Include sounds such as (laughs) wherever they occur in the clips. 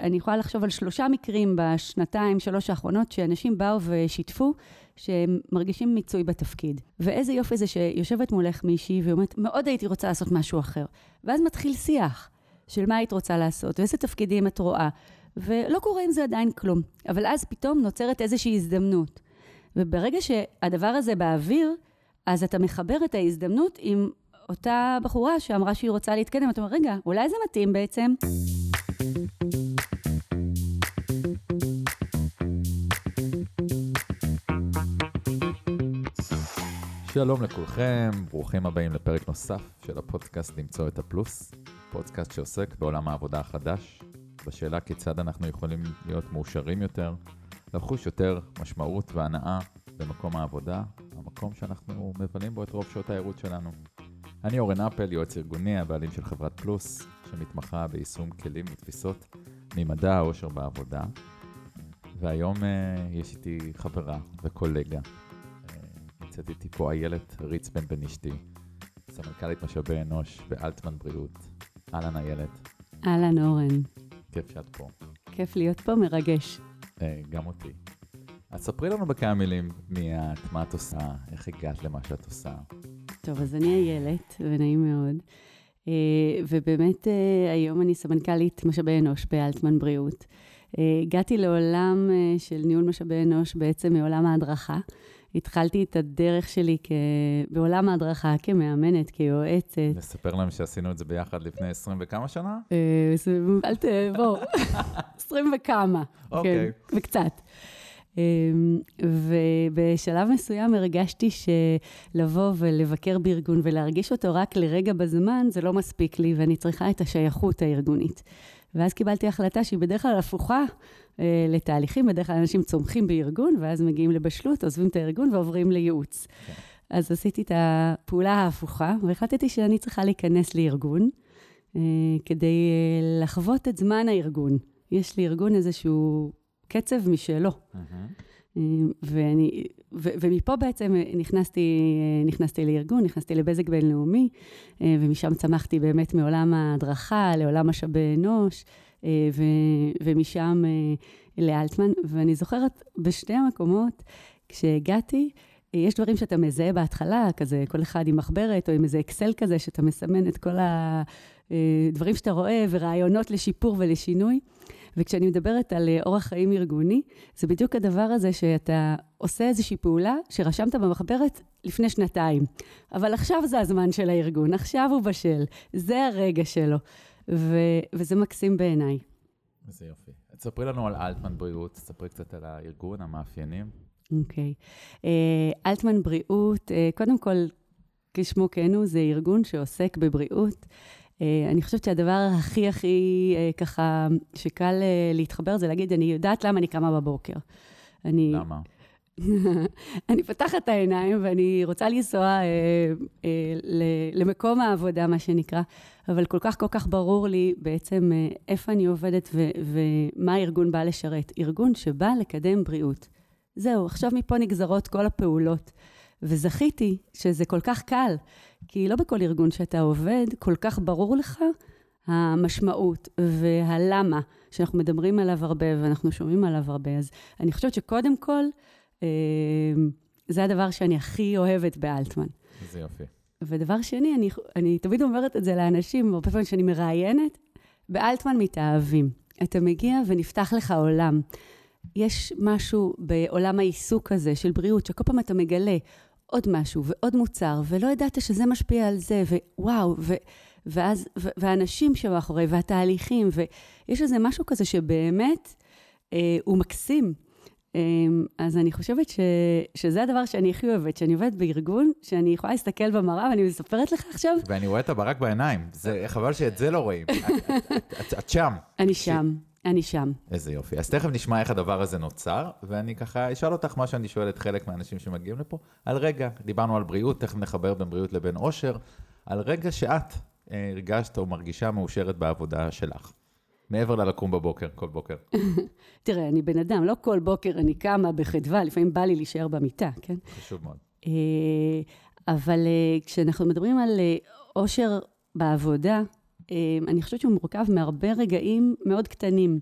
אני יכולה לחשוב על שלושה מקרים בשנתיים, שלוש האחרונות, שאנשים באו ושיתפו שהם מרגישים מיצוי בתפקיד. ואיזה יופי זה שיושבת מולך מישהי ואומרת, מאוד הייתי רוצה לעשות משהו אחר. ואז מתחיל שיח של מה היית רוצה לעשות, ואיזה תפקידים את רואה. ולא קורה עם זה עדיין כלום. אבל אז פתאום נוצרת איזושהי הזדמנות. וברגע שהדבר הזה באוויר, אז אתה מחבר את ההזדמנות עם אותה בחורה שאמרה שהיא רוצה להתקדם, אתה אומר, רגע, אולי זה מתאים בעצם. שלום לכולכם, ברוכים הבאים לפרק נוסף של הפודקאסט למצוא את הפלוס, פודקאסט שעוסק בעולם העבודה החדש, בשאלה כיצד אנחנו יכולים להיות מאושרים יותר, לחוש יותר משמעות והנאה במקום העבודה, המקום שאנחנו מבלים בו את רוב שעות הערות שלנו. אני אורן אפל, יועץ ארגוני, הבעלים של חברת פלוס, שמתמחה ביישום כלים ותפיסות ממדע האושר בעבודה. והיום uh, יש איתי חברה וקולגה. נמצאת איתי פה איילת ריץ בן אשתי, סמנכ"לית משאבי אנוש באלטמן בריאות. אהלן איילת. אהלן אורן. כיף שאת פה. כיף להיות פה, מרגש. Uh, גם אותי. אז ספרי לנו בכמה מילים מי את, מה את עושה, איך הגעת למה שאת עושה. טוב, אז אני איילת, ונעים מאוד. אה, ובאמת, אה, היום אני סמנכ"לית משאבי אנוש באלטמן בריאות. אה, הגעתי לעולם של ניהול משאבי אנוש בעצם מעולם ההדרכה. התחלתי את הדרך שלי כ... בעולם ההדרכה כמאמנת, כיועצת. נספר להם שעשינו את זה ביחד לפני 20 וכמה שנה? אל ת... בוא, 20 (laughs) וכמה. אוקיי. כן, וקצת. אמ, ובשלב מסוים הרגשתי שלבוא ולבקר בארגון ולהרגיש אותו רק לרגע בזמן, זה לא מספיק לי, ואני צריכה את השייכות הארגונית. ואז קיבלתי החלטה שהיא בדרך כלל הפוכה אה, לתהליכים, בדרך כלל אנשים צומחים בארגון, ואז מגיעים לבשלות, עוזבים את הארגון ועוברים לייעוץ. Okay. כן. אז עשיתי את הפעולה ההפוכה, והחלטתי שאני צריכה להיכנס לארגון, אה, כדי אה, לחוות את זמן הארגון. יש לארגון איזשהו קצב משלו. אה, ואני, ו, ומפה בעצם נכנסתי, נכנסתי לארגון, נכנסתי לבזק בינלאומי, אה, ומשם צמחתי באמת מעולם ההדרכה לעולם משאבי אנוש, אה, ו, ומשם לאלטמן. ואני זוכרת בשני המקומות, כשהגעתי, יש דברים שאתה מזהה בהתחלה, כזה כל אחד עם מחברת או עם איזה אקסל כזה, שאתה מסמן את כל הדברים שאתה רואה ורעיונות לשיפור ולשינוי. וכשאני מדברת על אה, אורח חיים ארגוני, זה בדיוק הדבר הזה שאתה עושה איזושהי פעולה שרשמת במחברת לפני שנתיים. אבל עכשיו זה הזמן של הארגון, עכשיו הוא בשל, זה הרגע שלו. ו- וזה מקסים בעיניי. איזה יופי. תספרי לנו על אלטמן בריאות, תספרי קצת על הארגון, המאפיינים. אוקיי. Okay. אה, אלטמן בריאות, אה, קודם כל, כשמו כן הוא, זה ארגון שעוסק בבריאות. אה, אני חושבת שהדבר הכי הכי ככה, שקל להתחבר זה להגיד, אני יודעת למה אני קמה בבוקר. אני... למה? אני פותחת את העיניים ואני רוצה לנסוע אה, אה, למקום העבודה, מה שנקרא, אבל כל כך כל כך ברור לי בעצם אה, איפה אני עובדת ו- ומה הארגון בא לשרת. ארגון שבא לקדם בריאות. זהו, עכשיו מפה נגזרות כל הפעולות. וזכיתי שזה כל כך קל, כי לא בכל ארגון שאתה עובד, כל כך ברור לך המשמעות והלמה, שאנחנו מדברים עליו הרבה ואנחנו שומעים עליו הרבה. אז אני חושבת שקודם כל, זה הדבר שאני הכי אוהבת באלטמן. איזה יופי. ודבר שני, אני, אני תמיד אומרת את זה לאנשים, הרבה פעמים שאני מראיינת, באלטמן מתאהבים. אתה מגיע ונפתח לך עולם. יש משהו בעולם העיסוק הזה של בריאות, שכל פעם אתה מגלה עוד משהו ועוד מוצר, ולא ידעת שזה משפיע על זה, ווואו, ו, ואז, ו, והאנשים שמאחורי, והתהליכים, ויש איזה משהו כזה שבאמת אה, הוא מקסים. אה, אז אני חושבת ש, שזה הדבר שאני הכי אוהבת, שאני עובדת בארגון, שאני יכולה להסתכל במראה ואני מספרת לך עכשיו. ואני רואה את הברק בעיניים, זה חבל שאת זה לא רואים. את, (laughs) את, את, את שם. אני שם. אני שם. איזה יופי. אז תכף נשמע איך הדבר הזה נוצר, ואני ככה אשאל אותך מה שאני שואל את חלק מהאנשים שמגיעים לפה, על רגע, דיברנו על בריאות, תכף נחבר בין בריאות לבין עושר, על רגע שאת אה, הרגשת או מרגישה מאושרת בעבודה שלך. מעבר ללקום בבוקר, כל בוקר. (laughs) תראה, אני בן אדם, לא כל בוקר אני קמה בחדווה, לפעמים בא לי להישאר במיטה, כן? חשוב מאוד. אה, אבל אה, כשאנחנו מדברים על אושר בעבודה, אני חושבת שהוא מורכב מהרבה רגעים מאוד קטנים.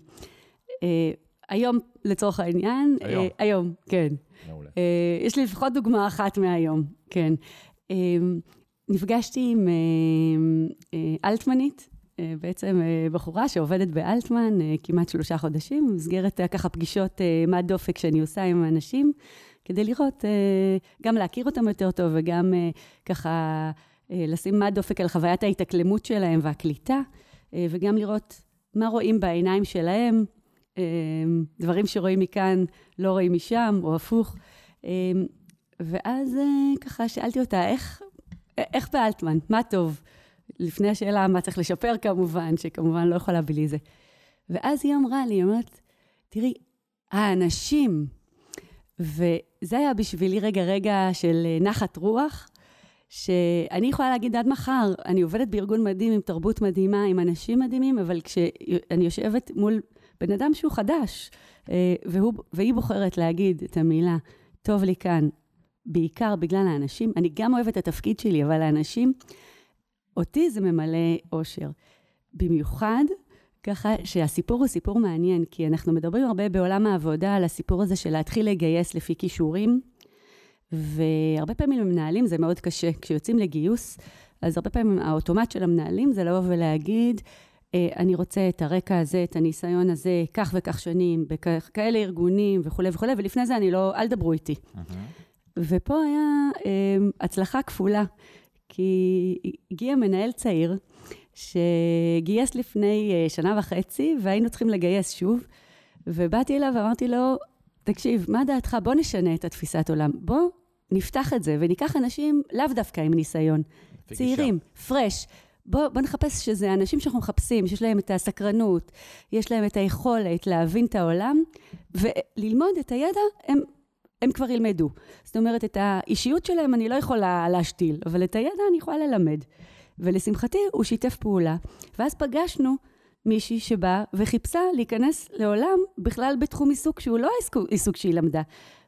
היום, לצורך העניין, היום. היום, כן. מעולה. יש לי לפחות דוגמה אחת מהיום, כן. נפגשתי עם אלטמנית, בעצם בחורה שעובדת באלטמן כמעט שלושה חודשים, במסגרת ככה פגישות מה דופק שאני עושה עם אנשים, כדי לראות, גם להכיר אותם יותר טוב וגם ככה לשים מה דופק על חוויית ההתאקלמות שלהם והקליטה, וגם לראות מה רואים בעיניים שלהם, דברים שרואים מכאן לא רואים משם, או הפוך. ואז ככה שאלתי אותה, איך, איך באלטמן? מה טוב? לפני השאלה מה צריך לשפר כמובן, שכמובן לא יכולה בלי זה. ואז היא אמרה לי, היא אומרת, תראי, האנשים, וזה היה בשבילי רגע רגע של נחת רוח, שאני יכולה להגיד עד מחר, אני עובדת בארגון מדהים עם תרבות מדהימה, עם אנשים מדהימים, אבל כשאני יושבת מול בן אדם שהוא חדש, והוא, והיא בוחרת להגיד את המילה, טוב לי כאן, בעיקר בגלל האנשים, אני גם אוהבת את התפקיד שלי, אבל האנשים, אותי זה ממלא אושר. במיוחד, ככה שהסיפור הוא סיפור מעניין, כי אנחנו מדברים הרבה בעולם העבודה על הסיפור הזה של להתחיל לגייס לפי כישורים, והרבה פעמים למנהלים זה מאוד קשה. כשיוצאים לגיוס, אז הרבה פעמים האוטומט של המנהלים זה לבוא ולהגיד, אני רוצה את הרקע הזה, את הניסיון הזה, כך וכך שנים, בכאלה ארגונים וכולי וכולי, ולפני זה אני לא, אל דברו איתי. Mm-hmm. ופה היה הצלחה כפולה, כי הגיע מנהל צעיר, שגייס לפני שנה וחצי, והיינו צריכים לגייס שוב, ובאתי אליו ואמרתי לו, תקשיב, מה דעתך? בוא נשנה את התפיסת עולם. בוא נפתח את זה וניקח אנשים לאו דווקא עם ניסיון. צעירים, פרש. בוא, בוא נחפש שזה אנשים שאנחנו מחפשים, שיש להם את הסקרנות, יש להם את היכולת להבין את העולם, וללמוד את הידע, הם, הם כבר ילמדו. זאת אומרת, את האישיות שלהם אני לא יכולה להשתיל, אבל את הידע אני יכולה ללמד. ולשמחתי, הוא שיתף פעולה, ואז פגשנו מישהי שבאה וחיפשה להיכנס לעולם בכלל בתחום עיסוק שהוא לא עיסוק שהיא למדה.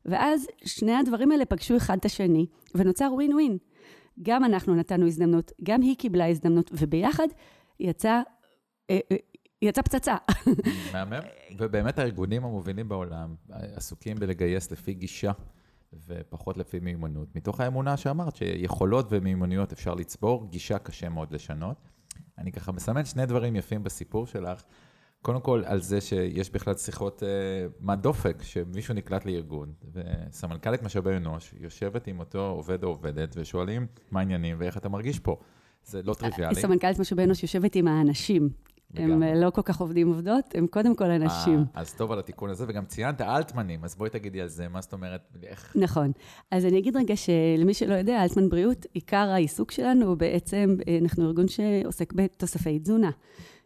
ואז שני הדברים האלה פגשו אחד את השני, ונוצר ווין ווין. גם אנחנו נתנו הזדמנות, גם היא קיבלה הזדמנות, וביחד יצא, אה, אה, יצא פצצה. מהמם. ובאמת הארגונים המובילים בעולם עסוקים בלגייס לפי גישה ופחות לפי מיומנות, מתוך האמונה שאמרת שיכולות ומיומנויות אפשר לצבור, גישה קשה מאוד לשנות. אני ככה מסמן שני דברים יפים בסיפור שלך. קודם כל, על זה שיש בכלל שיחות אה, מה דופק, שמישהו נקלט לארגון, וסמנכ"לית משאבי אנוש יושבת עם אותו עובד או עובדת, ושואלים מה העניינים ואיך אתה מרגיש פה. זה לא טריוויאלי. סמנכ"לית משאבי אנוש יושבת עם האנשים. הם לא כל כך עובדים עובדות, הם קודם כל אנשים. 아, אז טוב על התיקון הזה, וגם ציינת אלטמנים, אז בואי תגידי על זה, מה זאת אומרת, איך... נכון. אז אני אגיד רגע שלמי שלא יודע, אלטמן בריאות, עיקר העיסוק שלנו הוא בעצם, אנחנו ארגון שעוסק בתוספי תזונה.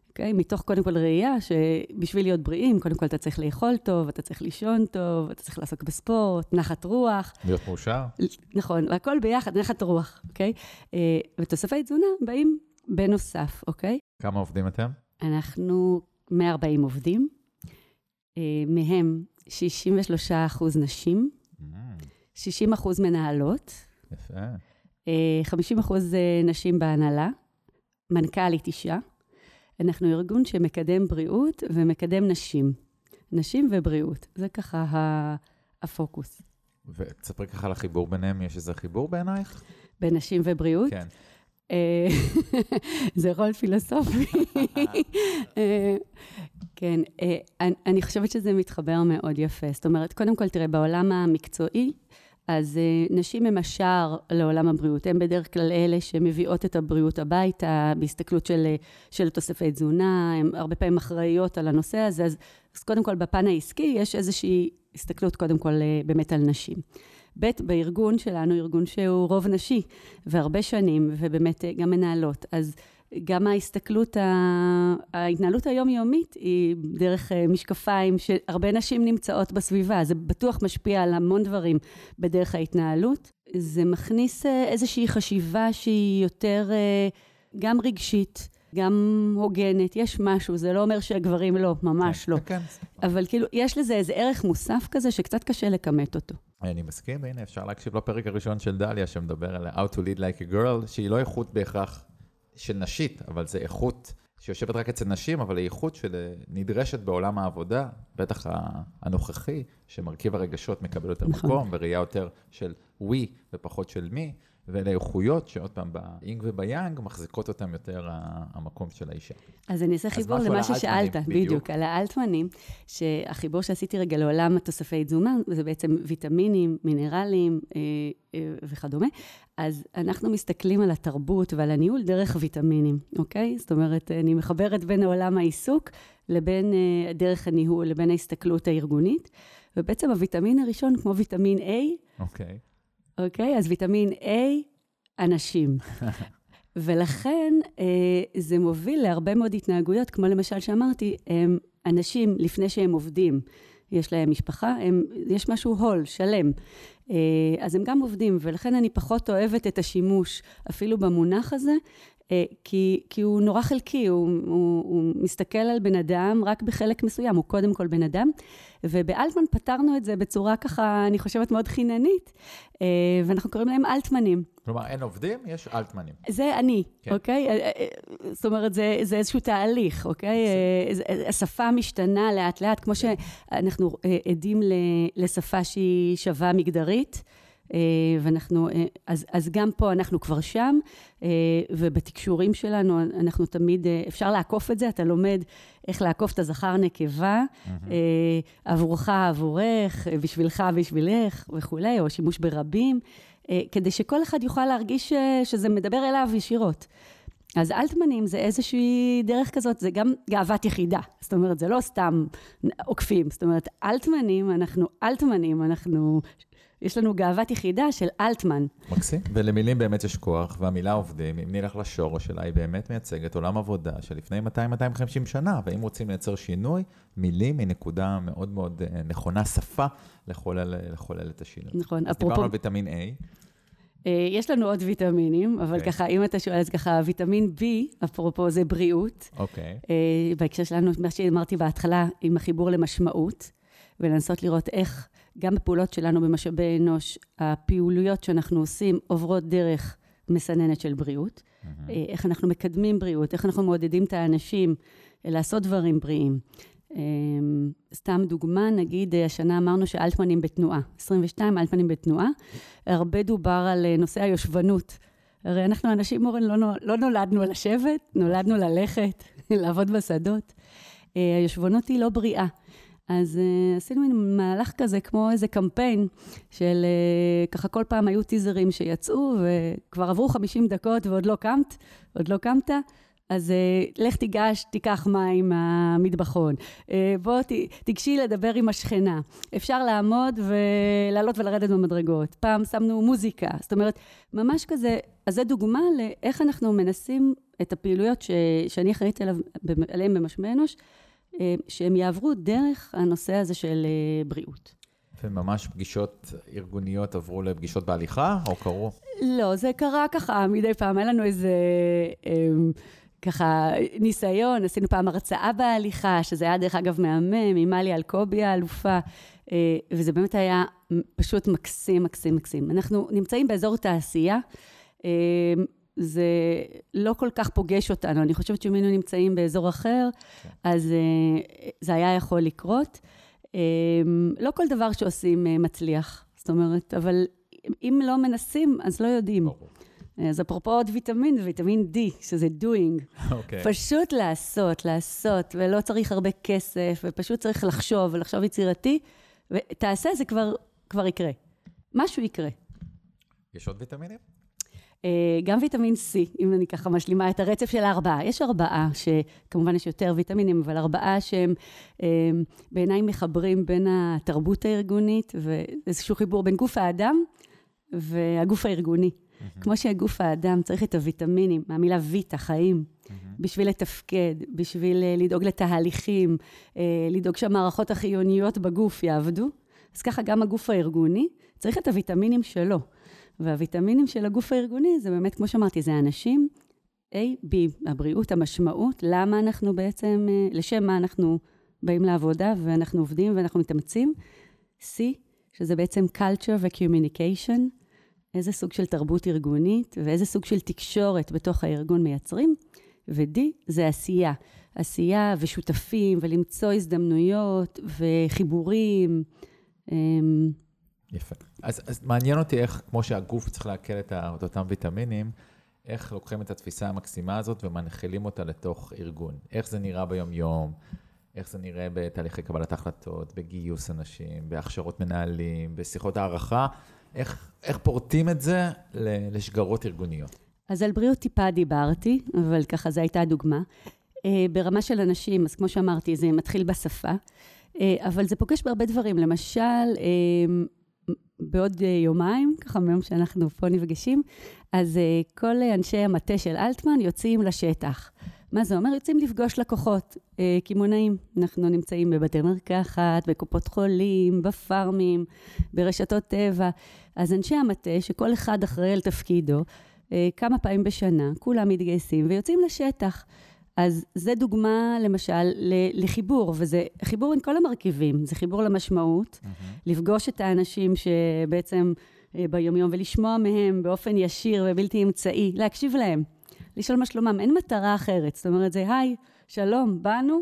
אוקיי? Okay? מתוך קודם כל ראייה שבשביל להיות בריאים, קודם כל אתה צריך לאכול טוב, אתה צריך לישון טוב, אתה צריך לעסוק בספורט, נחת רוח. להיות מאושר. נכון, והכל ביחד, נחת רוח, אוקיי? Okay? ותוספי תזונה באים בנוסף, אוקיי? Okay? כמה עובדים אתם? אנחנו 140 עובדים, מהם 63 אחוז נשים, 60 אחוז מנהלות. יפה. 50 אחוז נשים בהנהלה, מנכ"לית אישה. אנחנו ארגון שמקדם בריאות ומקדם נשים. נשים ובריאות, זה ככה הפוקוס. ותספרי ככה על החיבור ביניהם, יש איזה חיבור בעינייך? בין נשים ובריאות? כן. אה, (laughs) זה רול פילוסופי. (laughs) אה, כן, אה, אני חושבת שזה מתחבר מאוד יפה. זאת אומרת, קודם כל, תראה, בעולם המקצועי, אז נשים הם השער לעולם הבריאות. הן בדרך כלל אלה שמביאות את הבריאות הביתה, בהסתכלות של, של תוספי תזונה, הן הרבה פעמים אחראיות על הנושא הזה. אז, אז קודם כל, בפן העסקי יש איזושהי הסתכלות קודם כל באמת על נשים. ב', בארגון שלנו, ארגון שהוא רוב נשי, והרבה שנים, ובאמת גם מנהלות. אז גם ההסתכלות, ההתנהלות היומיומית היא דרך משקפיים שהרבה נשים נמצאות בסביבה, זה בטוח משפיע על המון דברים בדרך ההתנהלות. זה מכניס איזושהי חשיבה שהיא יותר גם רגשית, גם הוגנת, יש משהו, זה לא אומר שהגברים לא, ממש לא. כן. אבל כאילו, יש לזה איזה ערך מוסף כזה שקצת קשה לכמת אותו. אני מסכים, הנה, אפשר להקשיב לפרק הראשון של דליה, שמדבר על How to lead like a girl, שהיא לא איכות בהכרח של נשית, אבל זה איכות שיושבת רק אצל נשים, אבל איכות שנדרשת בעולם העבודה, בטח הנוכחי, שמרכיב הרגשות מקבל יותר נכון. מקום, וראייה יותר של ווי ופחות של מי. ואלה איכויות שעוד פעם, באינג וביאנג, מחזיקות אותם יותר המקום של האישה. אז אני אעשה חיבור למה ששאלת, בדיוק. בדיוק, על האלטמנים, שהחיבור שעשיתי רגע לעולם התוספי תזומה, זה בעצם ויטמינים, מינרלים אה, אה, וכדומה. אז אנחנו מסתכלים על התרבות ועל הניהול דרך ויטמינים, אוקיי? זאת אומרת, אני מחברת בין עולם העיסוק לבין אה, דרך הניהול, לבין ההסתכלות הארגונית. ובעצם הוויטמין הראשון, כמו ויטמין A, אוקיי. אוקיי? אז ויטמין A, אנשים. (laughs) ולכן אה, זה מוביל להרבה מאוד התנהגויות, כמו למשל שאמרתי, הם אנשים, לפני שהם עובדים, יש להם משפחה, הם, יש משהו הול, שלם. אה, אז הם גם עובדים, ולכן אני פחות אוהבת את השימוש אפילו במונח הזה, כי, כי הוא נורא חלקי, הוא, הוא, הוא מסתכל על בן אדם רק בחלק מסוים, הוא קודם כל בן אדם. ובאלטמן פתרנו את זה בצורה ככה, אני חושבת, מאוד חיננית, אה, ואנחנו קוראים להם אלטמנים. כלומר, אין עובדים, יש אלטמנים. זה אני, כן. אוקיי? אה, זאת אומרת, זה, זה איזשהו תהליך, אוקיי? השפה משתנה לאט-לאט, כמו שאנחנו עדים לשפה שהיא שווה מגדרית. אה, ואנחנו, אה, אז, אז גם פה אנחנו כבר שם, אה, ובתקשורים שלנו אנחנו תמיד, אפשר לעקוף את זה, אתה לומד איך לעקוף את הזכר נקבה, mm-hmm. עבורך, עבורך, בשבילך, בשבילך וכולי, או שימוש ברבים, כדי שכל אחד יוכל להרגיש שזה מדבר אליו ישירות. אז אלטמנים זה איזושהי דרך כזאת, זה גם גאוות יחידה. זאת אומרת, זה לא סתם עוקפים. זאת אומרת, אלטמנים, אנחנו אלטמנים, אנחנו יש לנו גאוות יחידה של אלטמן. מקסים. ולמילים באמת יש כוח, והמילה עובדים, אם נלך לשורש שלה, היא באמת מייצגת עולם עבודה שלפני 200-250 שנה, ואם רוצים לייצר שינוי, מילים היא נקודה מאוד מאוד אה, נכונה, שפה, לחולל, לחולל את השינוי. נכון, אז אפרופו... דיברנו על ויטמין A. אה, יש לנו עוד ויטמינים, אבל okay. אוקיי. ככה, אם אתה שואל, אז ככה, ויטמין B, אפרופו, זה בריאות. אוקיי. Okay. בהקשר שלנו, מה שאמרתי בהתחלה, עם החיבור למשמעות, ולנסות לראות איך גם בפעולות שלנו במשאבי אנוש, הפעילויות שאנחנו עושים עוברות דרך מסננת של בריאות. Mm-hmm. איך אנחנו מקדמים בריאות, איך אנחנו מעודדים את האנשים אה, לעשות דברים בריאים. אה, סתם דוגמה, נגיד, השנה אמרנו שאלטמנים בתנועה, 22 אלטמנים בתנועה. הרבה דובר על נושא היושבנות. הרי אנחנו אנשים, מורן, לא, לא נולדנו לשבת, נולדנו ללכת, (laughs) לעבוד בשדות. היושבנות היא לא בריאה. אז uh, עשינו מין מהלך כזה, כמו איזה קמפיין, של uh, ככה כל פעם היו טיזרים שיצאו, וכבר עברו 50 דקות ועוד לא קמת, עוד לא קמת, אז uh, לך תיגש, תיקח מים מהמטבחון. Uh, בוא ת, תיגשי לדבר עם השכנה. אפשר לעמוד ולעלות ולרדת במדרגות. פעם שמנו מוזיקה. זאת אומרת, ממש כזה, אז זו דוגמה לאיך אנחנו מנסים את הפעילויות ש, שאני אחראית עליהן במשמע אנוש, שהם יעברו דרך הנושא הזה של אה, בריאות. וממש פגישות ארגוניות עברו לפגישות בהליכה, או קרו? לא, זה קרה ככה מדי פעם. היה לנו איזה... אמ, ככה ניסיון, עשינו פעם הרצאה בהליכה, שזה היה דרך אגב מהמם, עם מלי אלקובי האלופה, אה, וזה באמת היה פשוט מקסים, מקסים, מקסים. אנחנו נמצאים באזור תעשייה, זה לא כל כך פוגש אותנו. אני חושבת שאם היינו נמצאים באזור אחר, כן. אז uh, זה היה יכול לקרות. Um, לא כל דבר שעושים uh, מצליח, זאת אומרת, אבל אם לא מנסים, אז לא יודעים. אז אפרופו עוד ויטמין, ויטמין D, שזה doing. Okay. אוקיי. פשוט לעשות, לעשות, ולא צריך הרבה כסף, ופשוט צריך לחשוב, ולחשוב יצירתי, ותעשה, זה כבר, כבר יקרה. משהו יקרה. יש עוד ויטמינים? אה, גם ויטמין C, אם אני ככה משלימה את הרצף של הארבעה. יש ארבעה, שכמובן יש יותר ויטמינים, אבל ארבעה שהם אה, בעיניי מחברים בין התרבות הארגונית ואיזשהו חיבור בין גוף האדם והגוף הארגוני. Mm-hmm. כמו שגוף האדם צריך את הוויטמינים, מהמילה ויטה, חיים, mm-hmm. בשביל לתפקד, בשביל אה, לדאוג לתהליכים, לדאוג שהמערכות החיוניות בגוף יעבדו, אז ככה גם הגוף הארגוני צריך את הוויטמינים שלו. והוויטמינים של הגוף הארגוני זה באמת, כמו שאמרתי, זה אנשים, A, B, הבריאות, המשמעות, למה אנחנו בעצם, אה, לשם מה אנחנו באים לעבודה ואנחנו עובדים ואנחנו מתאמצים. C, שזה בעצם culture ו-communication, איזה סוג של תרבות ארגונית ואיזה סוג של תקשורת בתוך הארגון מייצרים. ו-D זה עשייה. עשייה ושותפים, ולמצוא הזדמנויות וחיבורים. יפה. אז, אז מעניין אותי איך, כמו שהגוף צריך לעכל את, את אותם ויטמינים, איך לוקחים את התפיסה המקסימה הזאת ומנחילים אותה לתוך ארגון. איך זה נראה ביום-יום, איך זה נראה בתהליכי קבלת החלטות, בגיוס אנשים, בהכשרות מנהלים, בשיחות הערכה, איך, איך פורטים את זה לשגרות ארגוניות. אז על בריאות טיפה דיברתי, אבל ככה זו הייתה הדוגמה. אה, ברמה של אנשים, אז כמו שאמרתי, זה מתחיל בשפה, אה, אבל זה פוגש בהרבה דברים. למשל, אה, בעוד יומיים, ככה מיום שאנחנו פה נפגשים, אז כל אנשי המטה של אלטמן יוצאים לשטח. מה זה אומר? יוצאים לפגוש לקוחות, קמעונאים. אנחנו נמצאים בבתי מרקחת, בקופות חולים, בפארמים, ברשתות טבע. אז אנשי המטה, שכל אחד אחראי על תפקידו, כמה פעמים בשנה, כולם מתגייסים ויוצאים לשטח. אז זה דוגמה, למשל, לחיבור, וזה חיבור עם כל המרכיבים. זה חיבור למשמעות, mm-hmm. לפגוש את האנשים שבעצם אה, ביומיום ולשמוע מהם באופן ישיר ובלתי אמצעי, להקשיב להם, לשאול מה שלומם. אין מטרה אחרת. זאת אומרת, זה היי, שלום, באנו,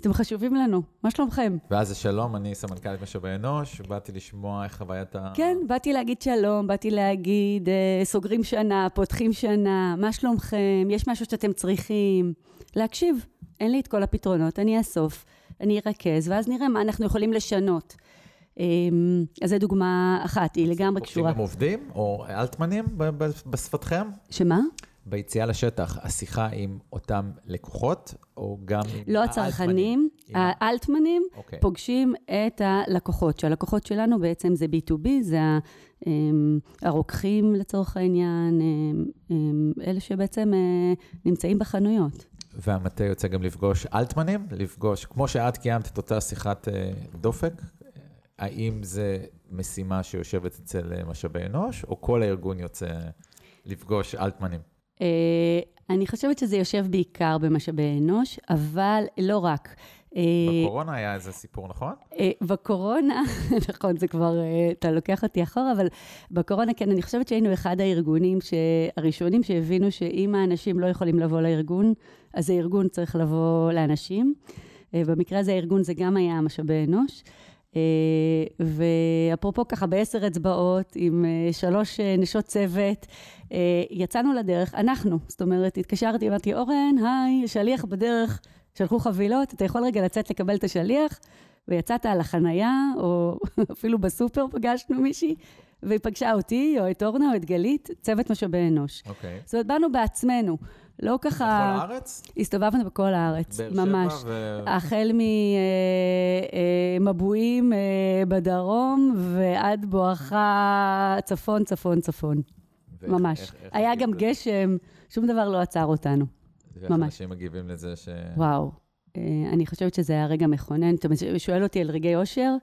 אתם חשובים לנו, מה שלומכם? ואז זה שלום, אני סמנכ"לית משאבי אנוש, באתי לשמוע איך חוויית ה... כן, באתי להגיד שלום, באתי להגיד, אה, סוגרים שנה, פותחים שנה, מה שלומכם, יש משהו שאתם צריכים. להקשיב, אין לי את כל הפתרונות, אני אאסוף, אני ארכז, ואז נראה מה אנחנו יכולים לשנות. אמ, אז זו דוגמה אחת, היא לגמרי קשורה. פוגשים גם עובדים או אלטמנים בשפתכם? שמה? ביציאה לשטח, השיחה עם אותם לקוחות, או גם עם לא הצרכנים, האלטמנים אוקיי. פוגשים את הלקוחות, שהלקוחות שלנו בעצם זה B2B, זה הרוקחים לצורך העניין, אלה שבעצם אה, נמצאים בחנויות. והמטה יוצא גם לפגוש אלטמנים, לפגוש, כמו שאת קיימת את אותה שיחת אה, דופק, האם זה משימה שיושבת אצל אה, משאבי אנוש, או כל הארגון יוצא לפגוש אלטמנים? אה, אני חושבת שזה יושב בעיקר במשאבי אנוש, אבל לא רק. בקורונה היה איזה סיפור, נכון? בקורונה, (laughs) נכון, זה כבר, אתה לוקח אותי אחורה, אבל בקורונה, כן, אני חושבת שהיינו אחד הארגונים הראשונים שהבינו שאם האנשים לא יכולים לבוא לארגון, אז הארגון צריך לבוא לאנשים. אה, במקרה הזה הארגון זה גם היה משאבי אנוש. אה, ואפרופו ככה בעשר אצבעות, עם אה, שלוש נשות צוות, יצאנו לדרך, אנחנו, זאת אומרת, התקשרתי, אמרתי, אורן, היי, שליח בדרך, שלחו חבילות, אתה יכול רגע לצאת לקבל את השליח? ויצאת על החנייה, או (laughs) אפילו בסופר פגשנו מישהי, והיא פגשה אותי, או את אורנה, או את גלית, צוות משאבי אנוש. אוקיי. Okay. זאת אומרת, באנו בעצמנו. לא ככה... בכל הארץ? הסתובבנו בכל הארץ, ממש. ו... החל ממבואים אה, אה, בדרום ועד בואכה צפון, צפון, צפון. ממש. איך, איך היה גם גשם, שום דבר לא עצר אותנו. ואיך ממש. אנשים מגיבים לזה ש... וואו. אה, אני חושבת שזה היה רגע מכונן. אתה שואל אותי על רגעי אושר?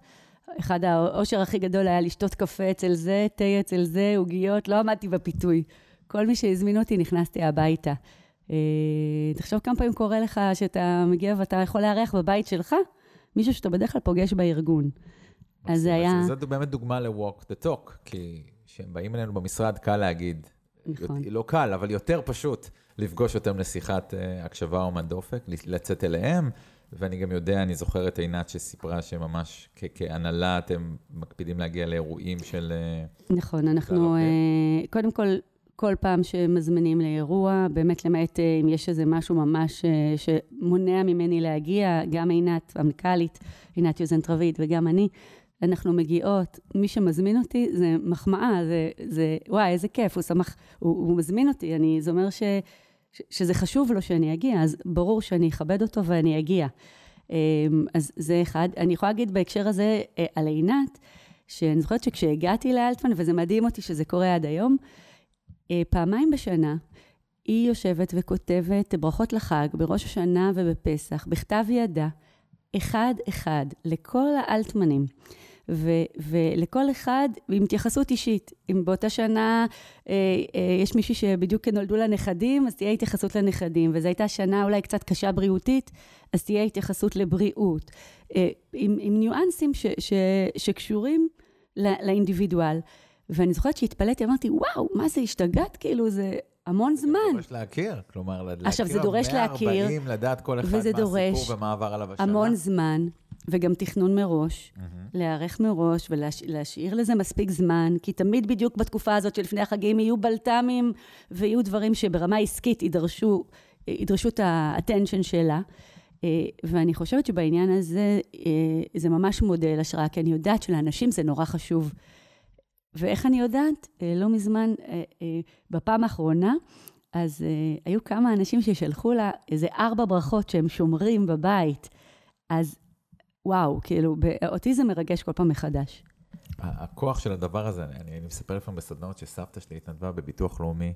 אחד האושר הכי גדול היה לשתות קפה אצל זה, תה אצל זה, עוגיות, לא עמדתי בפיתוי. כל מי שהזמין אותי, נכנסתי הביתה. אה, תחשוב כמה פעמים קורה לך שאתה מגיע ואתה יכול לארח בבית שלך, מישהו שאתה בדרך כלל פוגש בארגון. אז זה היה... זאת באמת דוגמה ל-walk the talk, כי כשהם באים אלינו במשרד, קל להגיד. נכון. לא קל, אבל יותר פשוט לפגוש אותם לשיחת uh, הקשבה או מדופק, לצאת אליהם. ואני גם יודע, אני זוכר את עינת שסיפרה שממש כהנהלה אתם מקפידים להגיע לאירועים של... אה, נכון, אנחנו, קודם כל, כל פעם שמזמינים לאירוע, באמת למעט אה, אם יש איזה משהו ממש אה, שמונע ממני להגיע, גם עינת, המנכ"לית, עינת יוזן רביד וגם אני, אנחנו מגיעות, מי שמזמין אותי זה מחמאה, זה, זה וואי, איזה כיף, הוא שמח, הוא, הוא מזמין אותי, אני, זה אומר ש, ש, שזה חשוב לו שאני אגיע, אז ברור שאני אכבד אותו ואני אגיע. אמ, אז זה אחד. אני יכולה להגיד בהקשר הזה אה, על עינת, שאני זוכרת שכשהגעתי לאלטמן, וזה מדהים אותי שזה קורה עד היום, פעמיים בשנה היא יושבת וכותבת ברכות לחג בראש השנה ובפסח, בכתב ידה, אחד-אחד, לכל האלטמנים. ו- ולכל אחד עם התייחסות אישית. אם באותה שנה אה, אה, יש מישהי שבדיוק נולדו לה נכדים, אז תהיה התייחסות לנכדים, וזו הייתה שנה אולי קצת קשה בריאותית, אז תהיה התייחסות לבריאות. אה, עם, עם ניואנסים ש- ש- שקשורים לאינדיבידואל. ואני זוכרת שהתפלאתי, אמרתי, וואו, מה זה, השתגעת? כאילו, זה המון זמן. זה דורש להכיר, כלומר, להכיר עכשיו, זה דורש 140, להכיר, לדעת כל אחד מה הסיפור ומה עבר עליו השנה. המון זמן, וגם תכנון מראש, mm-hmm. להיערך מראש ולהשאיר לזה מספיק זמן, כי תמיד בדיוק בתקופה הזאת שלפני החגים יהיו בלת"מים ויהיו דברים שברמה עסקית ידרשו, ידרשו את ה-attention שלה. אה, ואני חושבת שבעניין הזה אה, זה ממש מודל השראה, כי אני יודעת שלאנשים זה נורא חשוב. ואיך אני יודעת? אה, לא מזמן, בפעם האחרונה, אז היו כמה אנשים ששלחו לה איזה ארבע ברכות שהם שומרים בבית. אז וואו, כאילו, אותי זה מרגש כל פעם מחדש. הכוח של הדבר הזה, אני, אני מספר לפעמים בסדנאות שסבתא שלי התנדבה בביטוח לאומי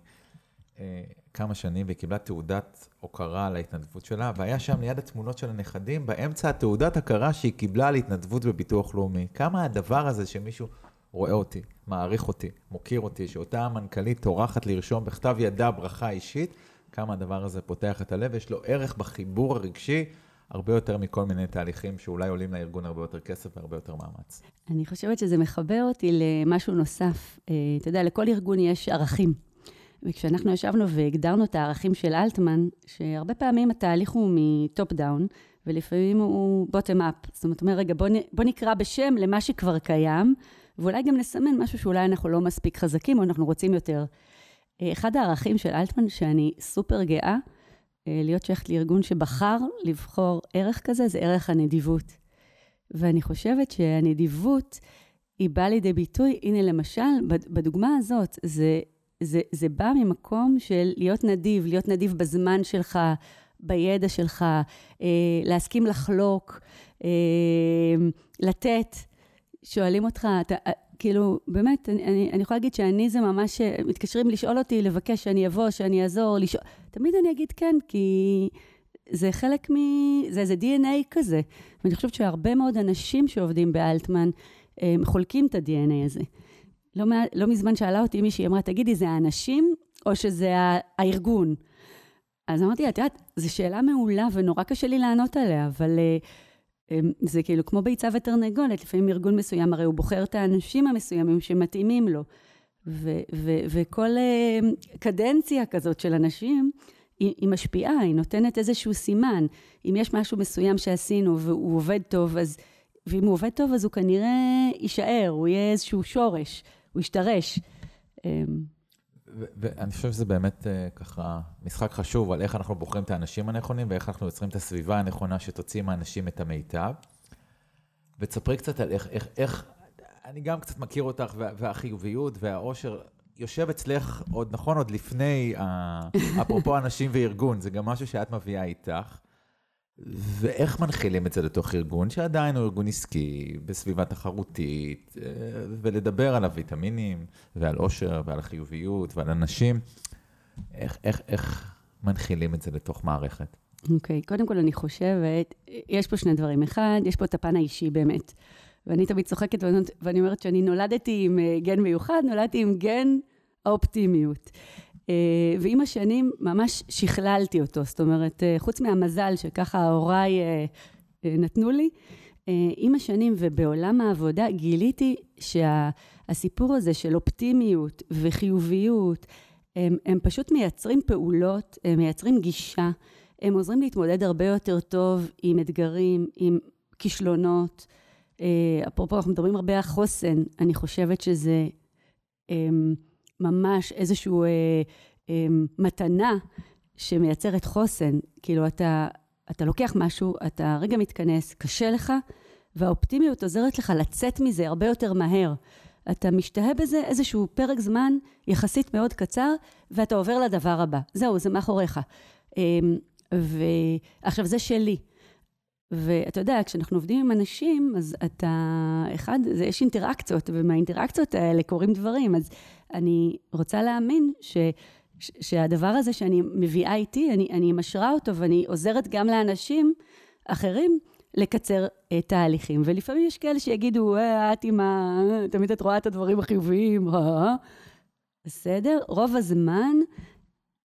אה, כמה שנים, והיא קיבלה תעודת הוקרה על ההתנדבות שלה, והיה שם ליד התמונות של הנכדים, באמצע התעודת הכרה שהיא קיבלה על התנדבות בביטוח לאומי. כמה הדבר הזה שמישהו רואה אותי, מעריך אותי, מוקיר אותי, שאותה המנכ"לית טורחת לרשום בכתב ידה ברכה אישית, כמה הדבר הזה פותח את הלב, יש לו ערך בחיבור הרגשי. הרבה יותר מכל מיני תהליכים שאולי עולים לארגון הרבה יותר כסף והרבה יותר מאמץ. אני חושבת שזה מחבר אותי למשהו נוסף. אה, אתה יודע, לכל ארגון יש ערכים. וכשאנחנו ישבנו והגדרנו את הערכים של אלטמן, שהרבה פעמים התהליך הוא מ top down, ולפעמים הוא bottom up. זאת אומרת, אומר, רגע, בוא, בוא נקרא בשם למה שכבר קיים, ואולי גם נסמן משהו שאולי אנחנו לא מספיק חזקים, או אנחנו רוצים יותר. אה, אחד הערכים של אלטמן, שאני סופר גאה, אה, להיות שייכת לארגון שבחר לבחור ערך כזה, זה ערך הנדיבות. ואני חושבת שהנדיבות, היא באה לידי ביטוי, הנה למשל, בדוגמה הזאת, זה, זה, זה בא ממקום של להיות נדיב, להיות נדיב בזמן שלך, בידע שלך, אה, להסכים לחלוק, לתת. שואלים אותך, אתה, כאילו, באמת, אני, אני, אני יכולה להגיד שאני זה ממש, מתקשרים לשאול אותי, לבקש שאני אבוא, שאני אעזור, לשאול, תמיד אני אגיד כן, כי זה חלק מ... זה איזה DNA כזה. ואני חושבת שהרבה מאוד אנשים שעובדים באלטמן, הם חולקים את ה-DNA הזה. לא, לא מזמן שאלה אותי מישהי, אמרה, תגידי, זה האנשים או שזה הארגון? אז אמרתי את יודעת, זו שאלה מעולה ונורא קשה לי לענות עליה, אבל... Uh, זה כאילו כמו ביצה ותרנגולת, לפעמים ארגון מסוים, הרי הוא בוחר את האנשים המסוימים שמתאימים לו. ו- ו- וכל uh, קדנציה כזאת של אנשים, היא, היא משפיעה, היא נותנת איזשהו סימן. אם יש משהו מסוים שעשינו והוא עובד טוב, אז... ואם הוא עובד טוב, אז הוא כנראה יישאר, הוא יהיה איזשהו שורש, הוא ישתרש. ואני חושב שזה באמת uh, ככה משחק חשוב על איך אנחנו בוחרים את האנשים הנכונים ואיך אנחנו יוצרים את הסביבה הנכונה שתוציא מהאנשים את המיטב. ותספרי קצת על איך, איך, איך, אני גם קצת מכיר אותך, וה, והחיוביות והאושר יושב אצלך עוד, נכון, עוד לפני, אפרופו אנשים וארגון, זה גם משהו שאת מביאה איתך. ואיך מנחילים את זה לתוך ארגון, שעדיין הוא ארגון עסקי, בסביבה תחרותית, אה, ולדבר על הוויטמינים, ועל עושר, ועל החיוביות, ועל אנשים, איך, איך, איך מנחילים את זה לתוך מערכת? אוקיי, okay, קודם כל אני חושבת, יש פה שני דברים. אחד, יש פה את הפן האישי באמת. ואני תמיד צוחקת ואני אומרת שאני נולדתי עם אה, גן מיוחד, נולדתי עם גן האופטימיות. אה, ועם השנים ממש שכללתי אותו, זאת אומרת, אה, חוץ מהמזל שככה הוריי אה, נתנו לי, עם השנים ובעולם העבודה גיליתי שהסיפור הזה של אופטימיות וחיוביות, הם, הם פשוט מייצרים פעולות, הם מייצרים גישה, הם עוזרים להתמודד הרבה יותר טוב עם אתגרים, עם כישלונות. אפרופו, אנחנו מדברים הרבה על חוסן, אני חושבת שזה ממש איזושהי אה, אה, מתנה שמייצרת חוסן. כאילו, אתה, אתה לוקח משהו, אתה רגע מתכנס, קשה לך, והאופטימיות עוזרת לך לצאת מזה הרבה יותר מהר. אתה משתהה בזה איזשהו פרק זמן יחסית מאוד קצר, ואתה עובר לדבר הבא. זהו, זה מאחוריך. אה, ועכשיו, זה שלי. ואתה יודע, כשאנחנו עובדים עם אנשים, אז אתה, אחד, זה, יש אינטראקציות, ומהאינטראקציות האלה קורים דברים. אז אני רוצה להאמין ש, ש, שהדבר הזה שאני מביאה איתי, אני, אני משרה אותו ואני עוזרת גם לאנשים אחרים לקצר את תהליכים. ולפעמים יש כאלה שיגידו, אה, את עם ה... תמיד את רואה את הדברים החיוביים, אה, בסדר? רוב הזמן,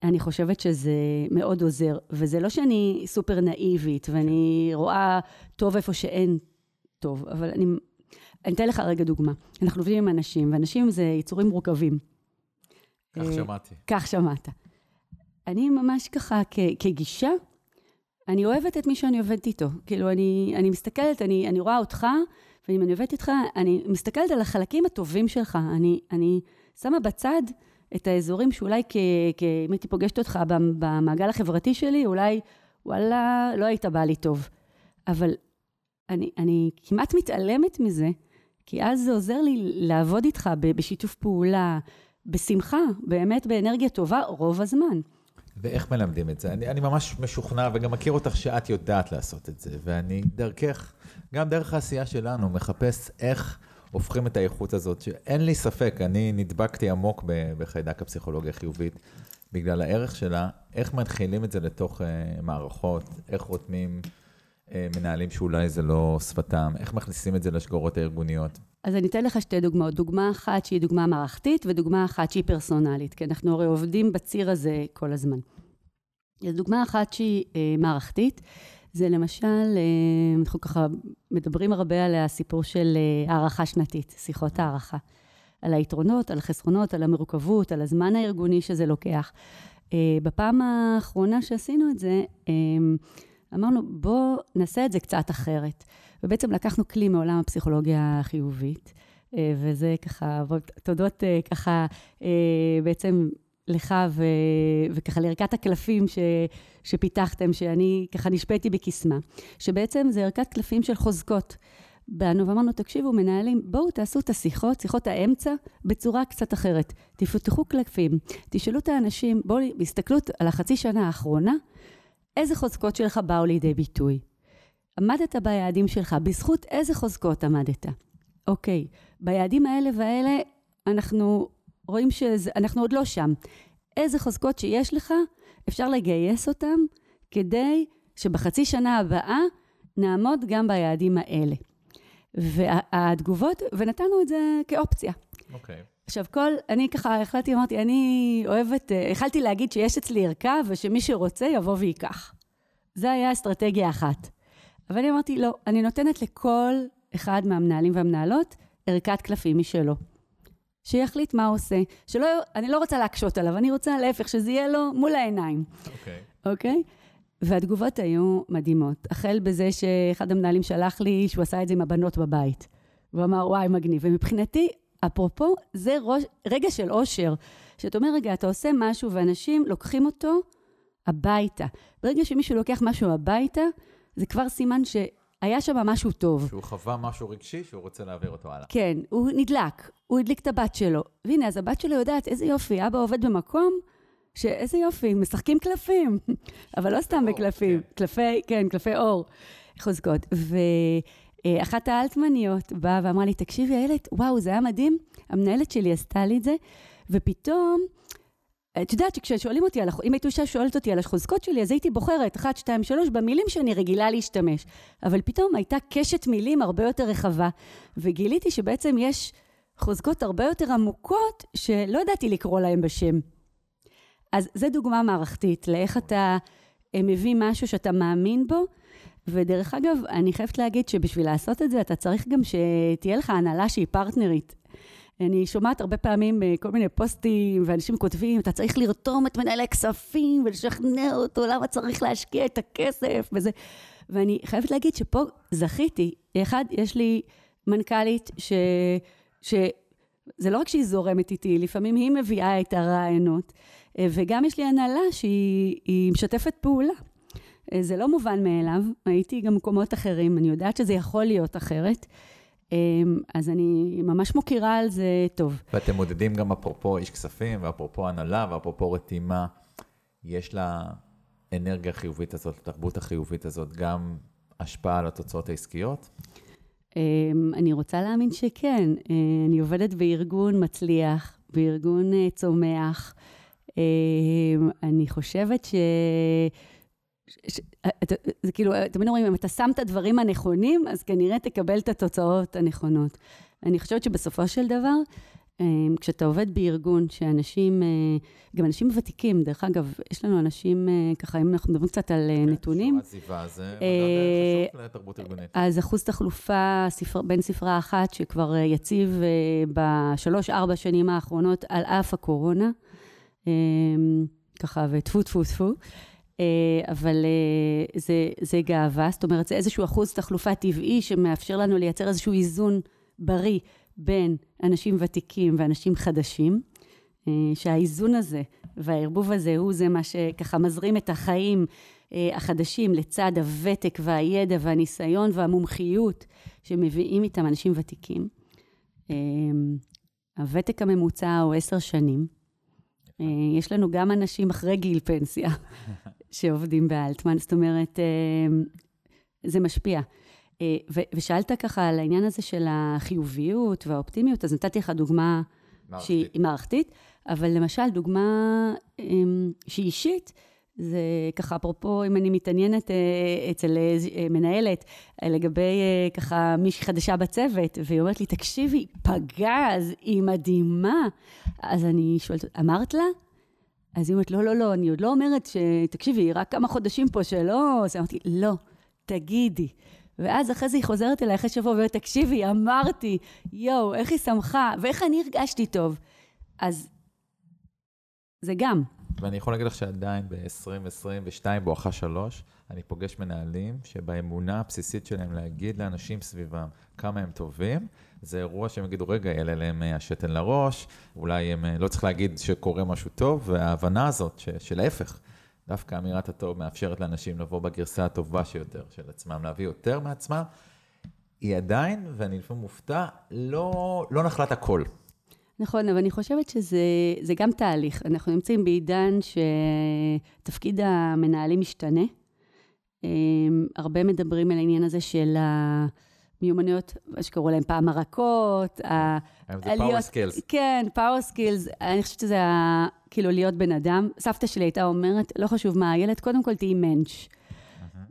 אני חושבת שזה מאוד עוזר. וזה לא שאני סופר נאיבית ואני רואה טוב איפה שאין טוב, אבל אני אני אתן לך רגע דוגמה. אנחנו עובדים עם אנשים, ואנשים זה יצורים מורכבים. כך אה, שמעתי. כך שמעת. אני ממש ככה, כ, כגישה, אני אוהבת את מי שאני עובדת איתו. כאילו, אני, אני מסתכלת, אני, אני רואה אותך, ואם אני עובדת איתך, אני מסתכלת על החלקים הטובים שלך. אני, אני שמה בצד את האזורים שאולי, כ, כ, אם הייתי פוגשת אותך במעגל החברתי שלי, אולי, וואלה, לא היית בא לי טוב. אבל אני, אני כמעט מתעלמת מזה, כי אז זה עוזר לי לעבוד איתך בשיתוף פעולה, בשמחה, באמת באנרגיה טובה, רוב הזמן. ואיך מלמדים את זה? אני, אני ממש משוכנע וגם מכיר אותך שאת יודעת לעשות את זה, ואני דרכך, גם דרך העשייה שלנו, מחפש איך הופכים את האיכות הזאת, שאין לי ספק, אני נדבקתי עמוק בחיידק הפסיכולוגיה החיובית בגלל הערך שלה, איך מנחילים את זה לתוך uh, מערכות, איך רותמים uh, מנהלים שאולי זה לא שפתם, איך מכניסים את זה לשגורות הארגוניות. אז אני אתן לך שתי דוגמאות. דוגמה אחת שהיא דוגמה מערכתית, ודוגמה אחת שהיא פרסונלית, כי אנחנו הרי עובדים בציר הזה כל הזמן. אז דוגמה אחת שהיא אה, מערכתית, זה למשל, אה, אנחנו ככה מדברים הרבה על הסיפור של אה, הערכה שנתית, שיחות הערכה. על היתרונות, על החסרונות, על המורכבות, על הזמן הארגוני שזה לוקח. אה, בפעם האחרונה שעשינו את זה, אמרנו, בואו נעשה את זה קצת אחרת. ובעצם לקחנו כלי מעולם הפסיכולוגיה החיובית, וזה ככה, תודות ככה בעצם לך ו, וככה לערכת הקלפים ש, שפיתחתם, שאני ככה נשפטתי בקסמה, שבעצם זה ערכת קלפים של חוזקות. באנו ואמרנו, תקשיבו, מנהלים, בואו תעשו את השיחות, שיחות האמצע, בצורה קצת אחרת. תפתחו קלפים, תשאלו את האנשים, בואו, בהסתכלות על החצי שנה האחרונה, איזה חוזקות שלך באו לידי ביטוי? עמדת ביעדים שלך, בזכות איזה חוזקות עמדת? אוקיי, ביעדים האלה והאלה, אנחנו רואים שאנחנו עוד לא שם. איזה חוזקות שיש לך, אפשר לגייס אותם כדי שבחצי שנה הבאה נעמוד גם ביעדים האלה. והתגובות, ונתנו את זה כאופציה. אוקיי. Okay. עכשיו, כל, אני ככה החלטתי, אמרתי, אני אוהבת, החלטתי להגיד שיש אצלי ערכה ושמי שרוצה יבוא וייקח. זה היה אסטרטגיה אחת. אבל אני אמרתי, לא, אני נותנת לכל אחד מהמנהלים והמנהלות ערכת קלפים משלו. שיחליט מה הוא עושה. שלא, אני לא רוצה להקשות עליו, אני רוצה להפך, שזה יהיה לו מול העיניים. אוקיי. Okay. אוקיי? Okay? והתגובות היו מדהימות. החל בזה שאחד המנהלים שלח לי שהוא עשה את זה עם הבנות בבית. הוא אמר, וואי, מגניב. ומבחינתי, אפרופו, זה ראש, רגע של אושר. שאתה אומר, רגע, אתה עושה משהו ואנשים לוקחים אותו הביתה. ברגע שמישהו לוקח משהו הביתה, זה כבר סימן שהיה שם משהו טוב. שהוא חווה משהו רגשי שהוא רוצה להעביר אותו הלאה. כן, הוא נדלק, הוא הדליק את הבת שלו. והנה, אז הבת שלו יודעת איזה יופי, אבא עובד במקום, שאיזה יופי, משחקים קלפים. (laughs) אבל לא סתם בקלפים, כן. קלפי, כן, קלפי אור, חוזקות. ואחת האלטמניות באה ואמרה לי, תקשיבי, איילת, וואו, זה היה מדהים, המנהלת שלי עשתה לי את זה, ופתאום... את יודעת שכששואלים אותי, על, אם הייתה אישה שואלת אותי על החוזקות שלי, אז הייתי בוחרת 1, 2, 3 במילים שאני רגילה להשתמש. אבל פתאום הייתה קשת מילים הרבה יותר רחבה, וגיליתי שבעצם יש חוזקות הרבה יותר עמוקות, שלא ידעתי לקרוא להן בשם. אז זו דוגמה מערכתית לאיך אתה אה, מביא משהו שאתה מאמין בו, ודרך אגב, אני חייבת להגיד שבשביל לעשות את זה, אתה צריך גם שתהיה לך הנהלה שהיא פרטנרית. אני שומעת הרבה פעמים אה, כל מיני פוסטים, ואנשים כותבים, אתה צריך לרתום את מנהלי הכספים ולשכנע אותו למה צריך להשקיע את הכסף וזה. ואני חייבת להגיד שפה זכיתי. אחד, יש לי מנכ"לית ש... ש... זה לא רק שהיא זורמת איתי, לפעמים היא מביאה את הרעיונות, אה, וגם יש לי הנהלה שהיא משתפת פעולה. אה, זה לא מובן מאליו, הייתי גם במקומות אחרים, אני יודעת שזה יכול להיות אחרת. אמ, אז אני ממש מוקירה על זה טוב. ואתם מודדים גם אפרופו איש כספים, ואפרופו הנהלה, ואפרופו רתימה, יש לאנרגיה החיובית הזאת, לתרבות החיובית הזאת, גם השפעה על התוצאות העסקיות? אמ, אני רוצה להאמין שכן. אה, אני עובדת בארגון מצליח, בארגון אה, צומח. אמ, אני חושבת ש... זה כאילו, תמיד אומרים, אם אתה שם את הדברים הנכונים, אז כנראה תקבל את התוצאות הנכונות. אני חושבת שבסופו של דבר, אמ, כשאתה עובד בארגון שאנשים, אה, גם אנשים ותיקים, דרך אגב, יש לנו אנשים, אה, ככה, אם אנחנו מדברים קצת על אה, כן, נתונים. כן, עזיבה זה חשוב לתרבות ארגונית. אז אחוז תחלופה ספר, בין ספרה אחת, שכבר יציב בשלוש-ארבע שנים האחרונות, על אף הקורונה. אמ, ככה, וטפו טפו טפו. אבל זה, זה גאווה, זאת אומרת, זה איזשהו אחוז תחלופה טבעי שמאפשר לנו לייצר איזשהו איזון בריא בין אנשים ותיקים ואנשים חדשים, שהאיזון הזה והערבוב הזה הוא זה מה שככה מזרים את החיים החדשים לצד הוותק והידע והניסיון והמומחיות שמביאים איתם אנשים ותיקים. הוותק הממוצע הוא עשר שנים. יש לנו גם אנשים אחרי גיל פנסיה (laughs) שעובדים באלטמן, זאת אומרת, זה משפיע. ושאלת ככה על העניין הזה של החיוביות והאופטימיות, אז נתתי לך דוגמה מערכתית. שהיא מערכתית, אבל למשל, דוגמה שהיא אישית, זה ככה, אפרופו, אם אני מתעניינת אצל מנהלת לגבי ככה מישהי חדשה בצוות, והיא אומרת לי, תקשיבי, פגז, היא מדהימה. אז אני שואלת, אמרת לה? אז היא אומרת, לא, לא, לא, אני עוד לא אומרת ש... תקשיבי, רק כמה חודשים פה שלא... אז אמרתי, לא, תגידי. ואז אחרי זה היא חוזרת אליי אחרי שבוע ואומרת, תקשיבי, אמרתי, יואו, איך היא שמחה, ואיך אני הרגשתי טוב. אז זה גם. ואני יכול להגיד לך שעדיין ב-2022, בואכה שלוש, אני פוגש מנהלים שבאמונה הבסיסית שלהם להגיד לאנשים סביבם כמה הם טובים, זה אירוע שהם יגידו, רגע, יעלה להם השתן לראש, אולי הם, לא צריך להגיד שקורה משהו טוב, וההבנה הזאת, של ההפך, דווקא אמירת הטוב מאפשרת לאנשים לבוא בגרסה הטובה שיותר של עצמם, להביא יותר מעצמם, היא עדיין, ואני לפעמים מופתע, לא, לא נחלת הכל. נכון, אבל אני חושבת שזה גם תהליך. אנחנו נמצאים בעידן שתפקיד המנהלים משתנה. הרבה מדברים על העניין הזה של המיומנויות, מה שקראו להם פעם הרכות. היום זה power skills. כן, power skills. אני חושבת שזה כאילו להיות בן אדם. סבתא שלי הייתה אומרת, לא חשוב מה הילד, קודם כל תהיי מענטש.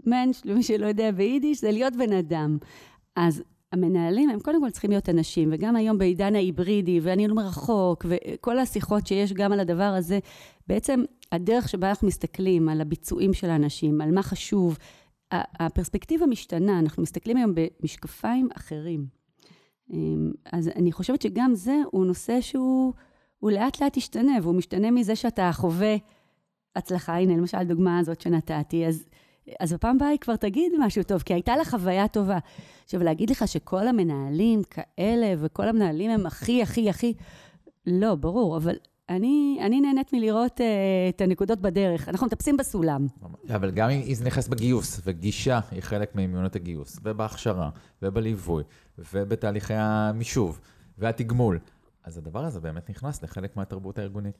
מענטש, למי שלא יודע ביידיש, זה להיות בן אדם. אז המנהלים הם קודם כל צריכים להיות אנשים, וגם היום בעידן ההיברידי, והניהול מרחוק, וכל השיחות שיש גם על הדבר הזה, בעצם הדרך שבה אנחנו מסתכלים על הביצועים של האנשים, על מה חשוב, הפרספקטיבה משתנה, אנחנו מסתכלים היום במשקפיים אחרים. אז אני חושבת שגם זה הוא נושא שהוא לאט לאט ישתנה, והוא משתנה מזה שאתה חווה הצלחה. הנה, למשל, הדוגמה הזאת שנתתי, אז... אז בפעם הבאה היא כבר תגיד משהו טוב, כי הייתה לה חוויה טובה. עכשיו, להגיד לך שכל המנהלים כאלה, וכל המנהלים הם הכי, הכי, הכי... לא, ברור, אבל אני, אני נהנית מלראות uh, את הנקודות בדרך. אנחנו מטפסים בסולם. אבל גם אם זה נכנס בגיוס, וגישה היא חלק ממיונות הגיוס, ובהכשרה, ובליווי, ובתהליכי המישוב, והתגמול, אז הדבר הזה באמת נכנס לחלק מהתרבות הארגונית.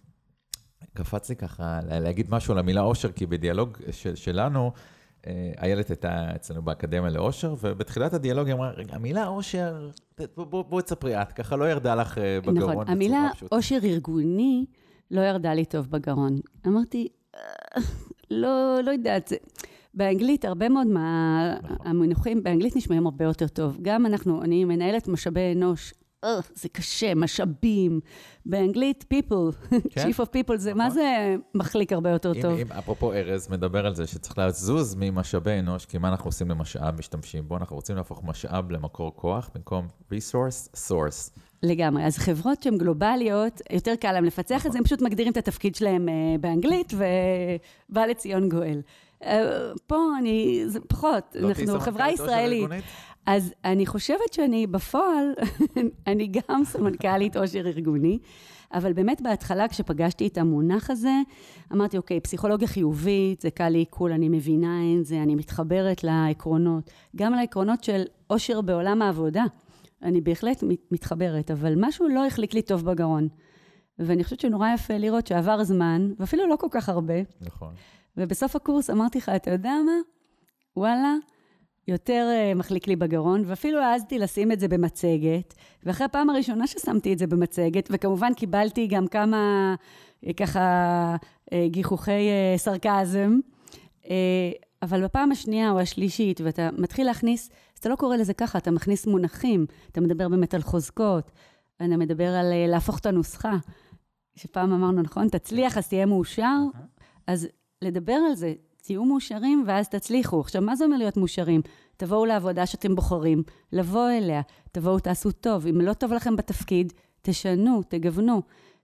קפץ לי ככה להגיד משהו על המילה אושר, כי בדיאלוג של, שלנו, איילת הייתה אצלנו באקדמיה לאושר, ובתחילת הדיאלוג היא אמרה, רגע, המילה אושר, בואי תספרי את, ככה לא ירדה לך בגרון. נכון, המילה אושר ארגוני לא ירדה לי טוב בגרון. אמרתי, לא, לא יודעת, באנגלית, הרבה מאוד מהמינוחים באנגלית נשמעים הרבה יותר טוב. גם אנחנו, אני מנהלת משאבי אנוש אה, זה קשה, משאבים. באנגלית, people, (laughs) כן? chief of people, זה, נכון. מה זה מחליק הרבה יותר אם, טוב? אם, אפרופו ארז, מדבר על זה שצריך לזוז ממשאבי אנוש, כי מה אנחנו עושים למשאב, משתמשים בו, אנחנו רוצים להפוך משאב למקור כוח, במקום resource, source. לגמרי. אז חברות שהן גלובליות, יותר קל להן לפצח נכון. את זה, הם פשוט מגדירים את התפקיד שלהם uh, באנגלית, ובא לציון גואל. Uh, פה אני, זה פחות, לא אנחנו חברה ישראלית. אז אני חושבת שאני בפועל, (laughs) אני גם סמנכ"לית עושר ארגוני, אבל באמת בהתחלה כשפגשתי את המונח הזה, אמרתי, אוקיי, פסיכולוגיה חיובית, זה קל לעיכול, אני מבינה את זה, אני מתחברת לעקרונות, גם לעקרונות של עושר בעולם העבודה. אני בהחלט מתחברת, אבל משהו לא החליק לי טוב בגרון. ואני חושבת שנורא יפה לראות שעבר זמן, ואפילו לא כל כך הרבה. נכון. ובסוף הקורס אמרתי לך, אתה יודע מה? וואלה, יותר uh, מחליק לי בגרון, ואפילו העזתי לשים את זה במצגת, ואחרי הפעם הראשונה ששמתי את זה במצגת, וכמובן קיבלתי גם כמה uh, ככה uh, גיחוכי סרקזם, אבל בפעם השנייה או השלישית, ואתה מתחיל להכניס, אז אתה לא קורא לזה ככה, אתה מכניס מונחים, אתה מדבר באמת על חוזקות, אתה מדבר על להפוך את הנוסחה, שפעם אמרנו, נכון, תצליח, אז תהיה מאושר, אז לדבר על זה, תהיו מאושרים ואז תצליחו. עכשיו, מה זה אומר להיות מאושרים? תבואו לעבודה שאתם בוחרים, לבוא אליה, תבואו, תעשו טוב. אם לא טוב לכם בתפקיד, תשנו, תגוונו,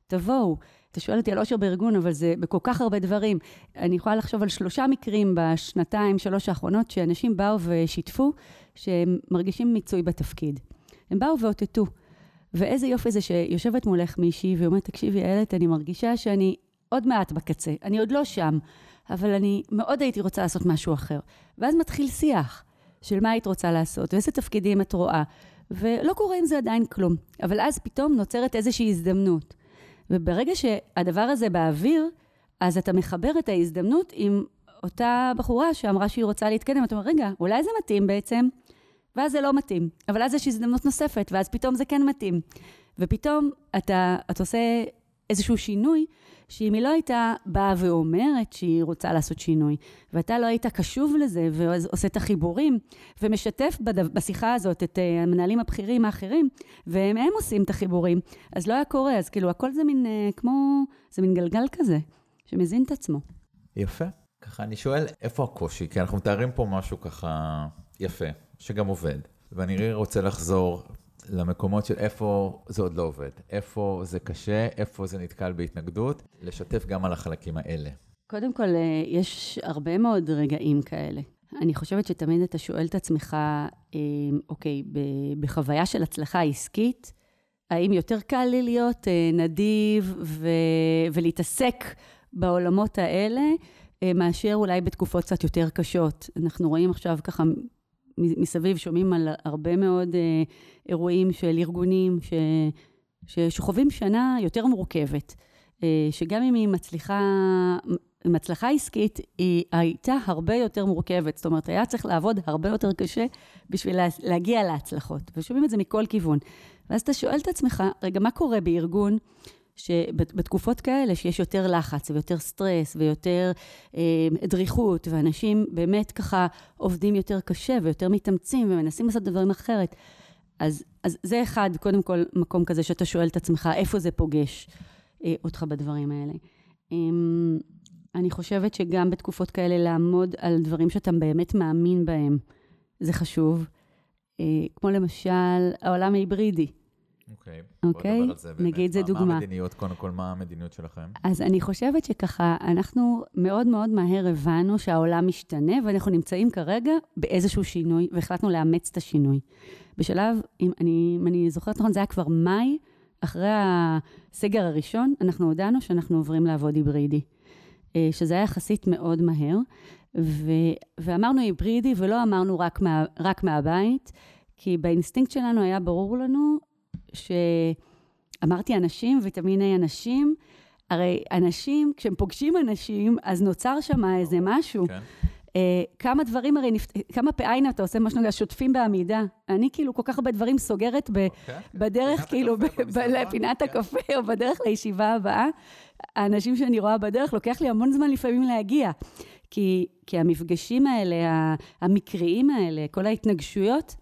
תבואו. אתה שואל אותי על אושר בארגון, אבל זה בכל כך הרבה דברים. אני יכולה לחשוב על שלושה מקרים בשנתיים, שלוש האחרונות, שאנשים באו ושיתפו שהם מרגישים מיצוי בתפקיד. הם באו ואותתו. ואיזה יופי זה שיושבת מולך מישהי ואומרת, תקשיבי, איילת, אני מרגישה שאני עוד מעט בקצה, אני עוד לא שם, אבל אני מאוד הייתי רוצה לעשות משהו אחר. ואז מתחיל שיח של מה היית רוצה לעשות, ואיזה תפקידים את רואה, ולא קורה עם זה עדיין כלום. אבל אז פתאום נוצרת איזושהי הזדמנות. וברגע שהדבר הזה באוויר, אז אתה מחבר את ההזדמנות עם אותה בחורה שאמרה שהיא רוצה להתקדם. אתה אומר, רגע, אולי זה מתאים בעצם, ואז זה לא מתאים. אבל אז יש הזדמנות נוספת, ואז פתאום זה כן מתאים. ופתאום אתה, אתה עושה איזשהו שינוי, שאם היא לא הייתה באה ואומרת שהיא רוצה לעשות שינוי, ואתה לא היית קשוב לזה, ועושה את החיבורים, ומשתף בשיחה הזאת את uh, המנהלים הבכירים האחרים, והם הם עושים את החיבורים, אז לא היה קורה. אז כאילו, הכל זה מין uh, כמו, זה מין גלגל כזה, שמזין את עצמו. יפה. ככה אני שואל, איפה הקושי? כי אנחנו מתארים פה משהו ככה יפה, שגם עובד. ואני רוצה לחזור למקומות של איפה זה עוד לא עובד, איפה זה קשה, איפה זה נתקל בהתנגדות, לשתף גם על החלקים האלה. קודם כל, אה, יש הרבה מאוד רגעים כאלה. אני חושבת שתמיד אתה שואל את עצמך, אה, אוקיי, בחוויה של הצלחה עסקית, האם יותר קל לי להיות אה, נדיב ו- ולהתעסק בעולמות האלה, מאשר אולי בתקופות קצת יותר קשות. אנחנו רואים עכשיו ככה מסביב שומעים על הרבה מאוד אה, אירועים של ארגונים ש, ש, שחווים שנה יותר מורכבת, אה, שגם אם היא מצליחה, עם הצלחה עסקית, היא הייתה הרבה יותר מורכבת. זאת אומרת, היה צריך לעבוד הרבה יותר קשה בשביל לה, להגיע להצלחות. ושומעים את זה מכל כיוון. ואז אתה שואל את עצמך, רגע, מה קורה בארגון שבתקופות כאלה שיש יותר לחץ ויותר סטרס ויותר אה, דריכות, ואנשים באמת ככה עובדים יותר קשה ויותר מתאמצים ומנסים לעשות דברים אחרת, אז, אז זה אחד, קודם כל, מקום כזה שאתה שואל את עצמך, איפה זה פוגש אה, אותך בדברים האלה. אה, אני חושבת שגם בתקופות כאלה לעמוד על דברים שאתה באמת מאמין בהם, זה חשוב. אה, כמו למשל העולם ההיברידי. אוקיי, בוא אוקיי? נדבר על זה באמת. נגיד זה מה, דוגמה. מה המדיניות, קודם כל, מה המדיניות שלכם? אז אני חושבת שככה, אנחנו מאוד מאוד מהר הבנו שהעולם משתנה, ואנחנו נמצאים כרגע באיזשהו שינוי, והחלטנו לאמץ את השינוי. בשלב, אם אני, אם אני זוכרת נכון, זה היה כבר מאי, אחרי הסגר הראשון, אנחנו הודענו שאנחנו עוברים לעבוד היברידי. אה, שזה היה יחסית מאוד מהר, ו, ואמרנו היברידי ולא אמרנו רק, מה, רק מהבית, כי באינסטינקט שלנו היה ברור לנו שאמרתי אנשים, ויטמיני אנשים, הרי אנשים, כשהם פוגשים אנשים, אז נוצר שם איזה משהו. כן. Uh, כמה דברים הרי, נפ... כמה פעיים אתה עושה מה שנוגע, שוטפים בעמידה. אני כאילו כל כך הרבה דברים סוגרת ב... okay. אוקיי. בדרך, כאילו, לפינת הקפה או בדרך לישיבה הבאה. האנשים שאני רואה בדרך, לוקח לי המון זמן לפעמים להגיע. כי, כי המפגשים האלה, המקריים האלה, כל ההתנגשויות,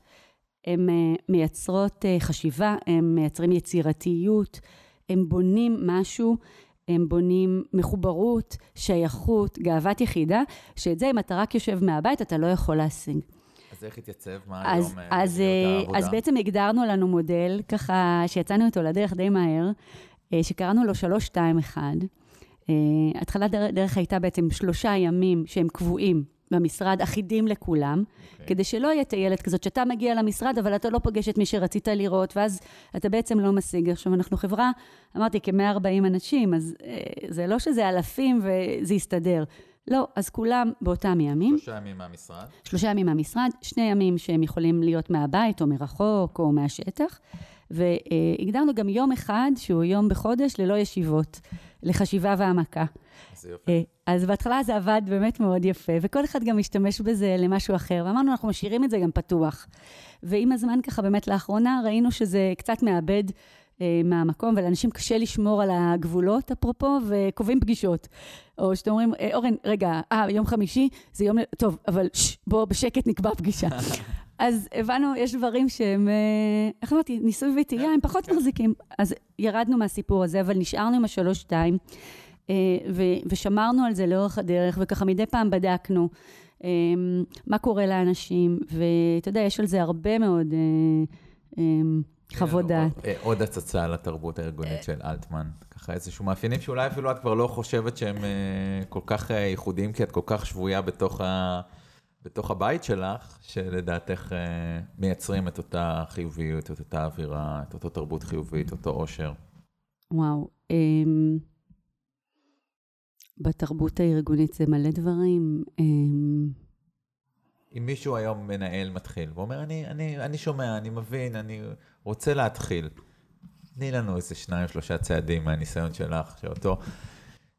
הן אה, מייצרות אה, חשיבה, הם מייצרים יצירתיות, הם בונים משהו, הם בונים מחוברות, שייכות, גאוות יחידה, שאת זה אם אתה רק יושב מהבית, אתה לא יכול להשיג. אז איך התייצב? מה אז, היום אז, העבודה? אז בעצם הגדרנו לנו מודל, ככה, שיצאנו איתו לדרך די מהר, שקראנו לו 321. התחלת דרך הייתה בעצם שלושה ימים שהם קבועים במשרד, אחידים לכולם, okay. אוקיי. כדי שלא יהיה טיילת כזאת, שאתה מגיע למשרד, אבל אתה לא פוגש את מי שרצית לראות, ואז אתה בעצם לא משיג. עכשיו, אנחנו חברה, אמרתי, כ-140 אנשים, אז אה, זה לא שזה אלפים וזה יסתדר. לא, אז כולם באותם ימים. שלושה ימים מהמשרד? שלושה ימים מהמשרד, שני ימים שהם יכולים להיות מהבית או מרחוק או מהשטח. והגדרנו גם יום אחד שהוא יום בחודש ללא ישיבות, לחשיבה והעמקה. זה יופי. אה, אז בהתחלה זה עבד באמת מאוד יפה, וכל אחד גם משתמש בזה למשהו אחר, ואמרנו, אנחנו משאירים את זה גם פתוח. ועם הזמן ככה, באמת לאחרונה, ראינו שזה קצת מאבד אה, מהמקום, ולאנשים קשה לשמור על הגבולות, אפרופו, וקובעים פגישות. או שאתם אומרים, אה, אורן, רגע, אה, יום חמישי, זה יום... טוב, אבל ששש, בוא בשקט נקבע פגישה. (laughs) אז הבנו, יש דברים שהם, איך אמרתי, ניסוי וטעייה, הם פחות כן. מחזיקים. אז ירדנו מהסיפור הזה, אבל נשארנו עם השלוש-שתיים. אה, ושמרנו על זה לאורך הדרך, וככה מדי פעם בדקנו אה, מה קורה לאנשים, ואתה יודע, יש על זה הרבה מאוד, אה, חוות דעת. עוד- הצצה לתרבות הארגונית של אלטמן. ככה איזשהו מאפיינים שאולי אפילו את כבר לא חושבת שהם כל כך ייחודיים, כי את כל כך שבויה בתוך, ה... בתוך הבית שלך, שלדעתך מייצרים את אותה חיוביות, את אותה אווירה, את אותו תרבות חיובית, אותו עושר. וואו. בתרבות הארגונית זה מלא דברים. אמ, אם מישהו היום מנהל מתחיל ואומר, אני, אני, אני שומע, אני מבין, אני רוצה להתחיל, תני לנו איזה שניים, שלושה צעדים מהניסיון שלך, שאותו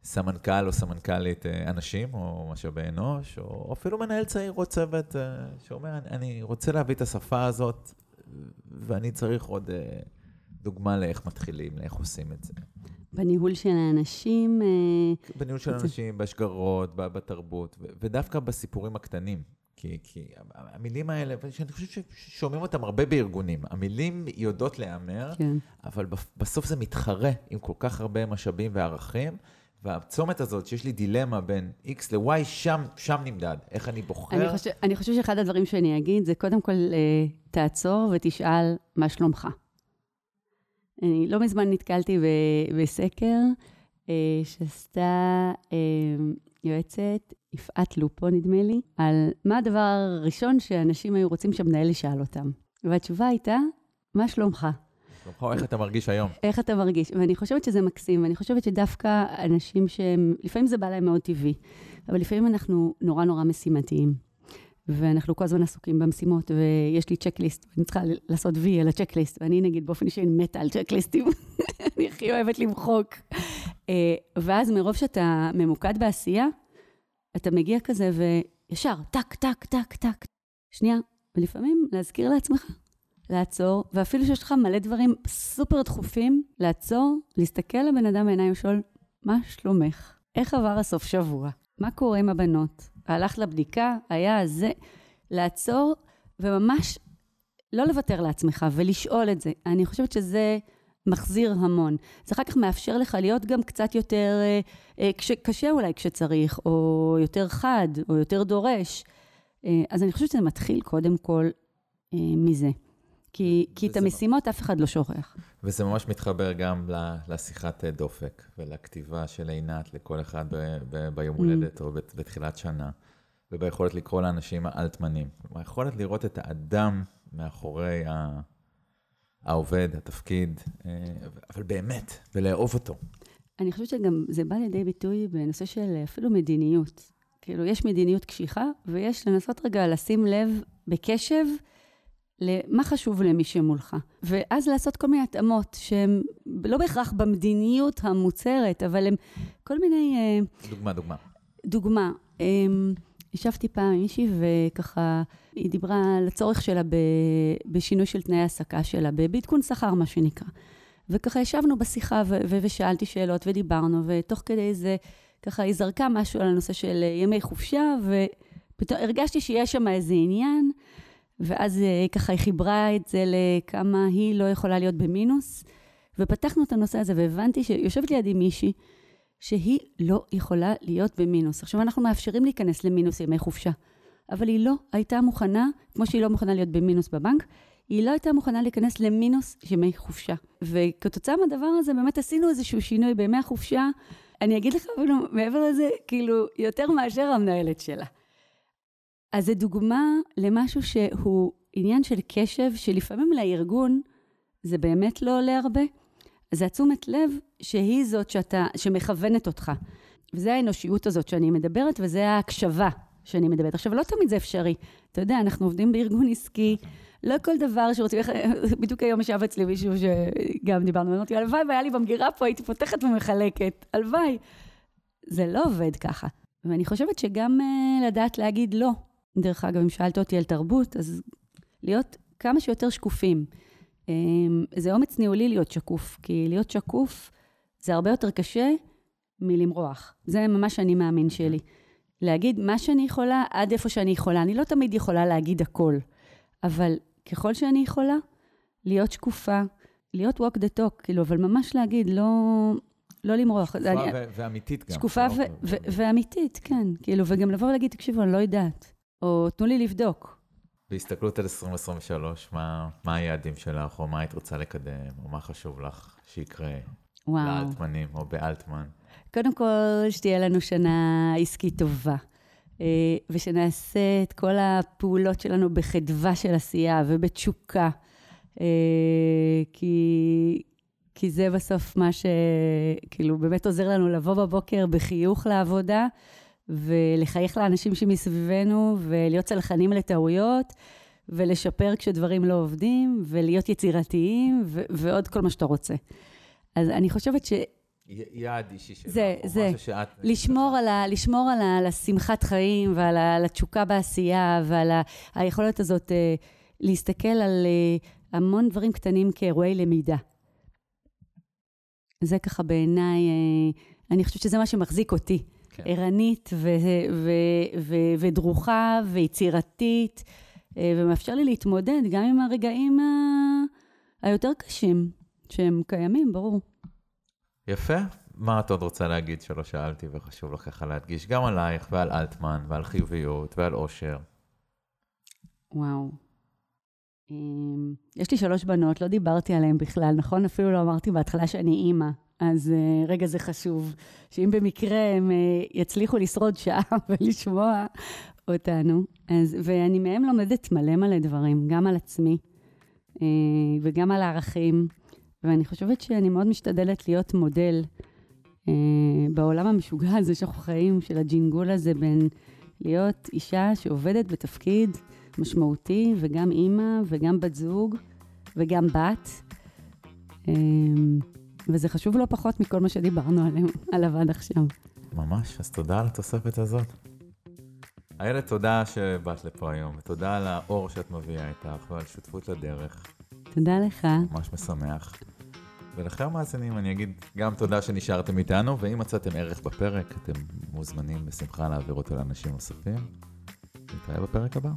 סמנכ"ל או סמנכ"לית אה, אנשים, או משאבי אנוש, או אפילו מנהל צעיר או צוות, אה, שאומר, אני, אני רוצה להביא את השפה הזאת, ואני צריך עוד אה, דוגמה לאיך מתחילים, לאיך עושים את זה. בניהול של האנשים, אה, בניהול של זה- אנשים, בשגרות, ב- בתרבות, ודווקא בסיפורים הקטנים. כי, כי המילים האלה, שאני חושב ששומעים אותם הרבה בארגונים, המילים יודעות להיאמר, כן. אבל בסוף זה מתחרה עם כל כך הרבה משאבים וערכים, והצומת הזאת, שיש לי דילמה בין X ל-Y, שם, שם נמדד. איך אני בוחר. אני חושב, אני חושב שאחד הדברים שאני אגיד זה קודם כל, אה, תעצור ותשאל מה שלומך. אני לא מזמן נתקלתי בסקר אה, שעשתה אה, יועצת, יפעת לופו נדמה לי, על מה הדבר הראשון שאנשים היו רוצים שהמנהל ישאל אותם. והתשובה הייתה, מה שלומך? שלומך, איך אתה מרגיש היום? איך אתה מרגיש? ואני חושבת שזה מקסים, ואני חושבת שדווקא אנשים שהם, לפעמים זה בא להם מאוד טבעי, אבל לפעמים אנחנו נורא נורא משימתיים. ואנחנו כל הזמן עסוקים במשימות, ויש לי צ'קליסט, ואני צריכה לעשות וי על הצ'קליסט, ואני נגיד באופן אישי אני מתה על צ'קליסטים, (laughs) אני הכי אוהבת למחוק. אה, ואז מרוב שאתה ממוקד בעשייה, אתה מגיע כזה וישר, טק, טק, טק, טק. שנייה, ולפעמים להזכיר לעצמך, לעצור, ואפילו שיש לך מלא דברים סופר דחופים, לעצור, להסתכל לבן אדם בעיניים ולשאול, מה שלומך? איך עבר הסוף שבוע? מה קורה עם הבנות? הלכת לבדיקה? היה זה? לעצור וממש לא לוותר לעצמך ולשאול את זה. אני חושבת שזה מחזיר המון. זה אחר כך מאפשר לך להיות גם קצת יותר, אה, אה, כש, קשה אולי כשצריך, או יותר חד, או יותר דורש. אה, אז אני חושבת שזה מתחיל קודם כל אה, מזה. כי, כי את וזה- המשימות אף אחד לא שוכח. וזה ממש מתחבר גם לשיחת אה, דופק ולכתיבה של עינת לכל אחד ב- ב- ביום Mm. הולדת או בת- בתחילת שנה, וביכולת לקרוא לאנשים האלטמנים. היכולת לראות את האדם מאחורי ה- העובד, התפקיד, אה, אבל באמת, ולאהוב אותו. אני חושבת שגם זה בא לידי ביטוי בנושא של אפילו מדיניות. כאילו, יש מדיניות קשיחה, ויש לנסות רגע לשים לב בקשב למה חשוב למי שמולך. ואז לעשות כל מיני התאמות שהן לא בהכרח במדיניות המוצהרת, אבל הן כל מיני... אה, דוגמה, דוגמה. דוגמה, אמ, ישבתי פעם עם מישהי וככה, היא דיברה על הצורך שלה ב, בשינוי של תנאי העסקה שלה, בעדכון שכר, מה שנקרא. וככה ישבנו בשיחה ו- ו- ושאלתי שאלות ודיברנו, ותוך כדי זה, ככה היא זרקה משהו על הנושא של ימי חופשה, ופתאום הרגשתי שיש שם איזה עניין, ואז אה, ככה היא חיברה את זה לכמה היא לא יכולה להיות במינוס, ופתחנו את הנושא הזה, והבנתי שיושבת לידי מישהי, שהיא לא יכולה להיות במינוס. עכשיו, אנחנו מאפשרים להיכנס למינוס ימי חופשה, אבל היא לא הייתה מוכנה, כמו שהיא לא מוכנה להיות במינוס בבנק, היא לא הייתה מוכנה להיכנס למינוס ימי חופשה. וכתוצאה מהדבר הזה, באמת עשינו איזשהו שינוי בימי החופשה. אני אגיד לך אפילו, מעבר לזה, כאילו, יותר מאשר המנהלת שלה. אז זו דוגמה למשהו שהוא עניין של קשב, שלפעמים לארגון זה באמת לא עולה הרבה. זה התשומת לב שהיא זאת שאתה, שמכוונת אותך. וזה האנושיות הזאת שאני מדברת, וזה ההקשבה שאני מדברת. עכשיו, לא תמיד זה אפשרי. אתה יודע, אנחנו עובדים בארגון עסקי, לא כל דבר שרוצים... בדיוק היום ישב אצלי מישהו שגם דיברנו, אמרתי, הלוואי והיה לי במגירה פה, הייתי פותחת ומחלקת. הלוואי. זה לא עובד ככה. ואני חושבת שגם uh, לדעת להגיד לא. דרך אגב, אם שאלת אותי על תרבות, אז להיות כמה שיותר שקופים. Um, זה אומץ ניהולי להיות שקוף, כי להיות שקוף זה הרבה יותר קשה מלמרוח. זה ממש אני מאמין שלי. להגיד מה שאני יכולה עד איפה שאני יכולה. אני לא תמיד יכולה להגיד הכל, אבל ככל שאני יכולה, להיות שקופה, להיות walk the talk, כאילו, אבל ממש להגיד, לא, לא למרוח. שקופה אני- ואמיתית גם. שקופה לא? ו- ו- ואמיתית, כן. כאילו, וגם לבוא ולהגיד, תקשיבו, אני לא יודעת. או תנו לי לבדוק. בהסתכלות על 2023, מה, מה היעדים שלך, או מה היית רוצה לקדם, או מה חשוב לך שיקרה וואו. לאלטמנים או באלטמן? קודם כל, שתהיה לנו שנה עסקית טובה. אה, ושנעשה את כל הפעולות שלנו בחדווה של עשייה ובתשוקה. אה, כי, כי זה בסוף מה שכאילו באמת עוזר לנו לבוא בבוקר בחיוך לעבודה, ולחייך לאנשים שמסביבנו, ולהיות צלחנים לטעויות, ולשפר כשדברים לא עובדים, ולהיות יצירתיים, ו- ועוד כל מה שאתה רוצה. אז אני חושבת ש... יעד אישי שלך, זה, או זה. משהו שאת... לשמור על, ה, לשמור על, ה, על השמחת חיים ועל ה, על התשוקה בעשייה ועל ה, היכולת הזאת אה, להסתכל על אה, המון דברים קטנים כאירועי למידה. זה ככה בעיניי, אה, אני חושבת שזה מה שמחזיק אותי. כן. ערנית ו- ו- ו- ודרוכה ויצירתית, אה, ומאפשר לי להתמודד גם עם הרגעים ה- היותר קשים, שהם קיימים, ברור. יפה. מה את עוד רוצה להגיד שלא שאלתי וחשוב לך ככה להדגיש? גם עלייך ועל אלטמן ועל חיוביות ועל אושר. וואו. אמ, יש לי שלוש בנות, לא דיברתי עליהן בכלל, נכון? אפילו לא אמרתי בהתחלה שאני אימא. אז אה, רגע, זה חשוב. שאם במקרה הם אה, יצליחו לשרוד שעה (laughs) ולשמוע אותנו. אז, ואני מהם לומדת מלא מלא דברים, גם על עצמי אה, וגם על הערכים. ואני חושבת שאני מאוד משתדלת להיות מודל בעולם המשוגע הזה שאנחנו חיים, של הג'ינגול הזה בין להיות אישה שעובדת בתפקיד משמעותי, וגם אימא, וגם בת זוג, וגם בת. וזה חשוב לא פחות מכל מה שדיברנו עליו, עליו עד עכשיו. ממש, אז תודה על התוספת הזאת. איילת, תודה שבאת לפה היום, ותודה על האור שאת מביאה איתך ועל שותפות לדרך. תודה לך. ממש משמח. ולכם המאזינים אני אגיד גם תודה שנשארתם איתנו, ואם מצאתם ערך בפרק, אתם מוזמנים בשמחה להעביר אותו לאנשים נוספים. נתראה בפרק הבא.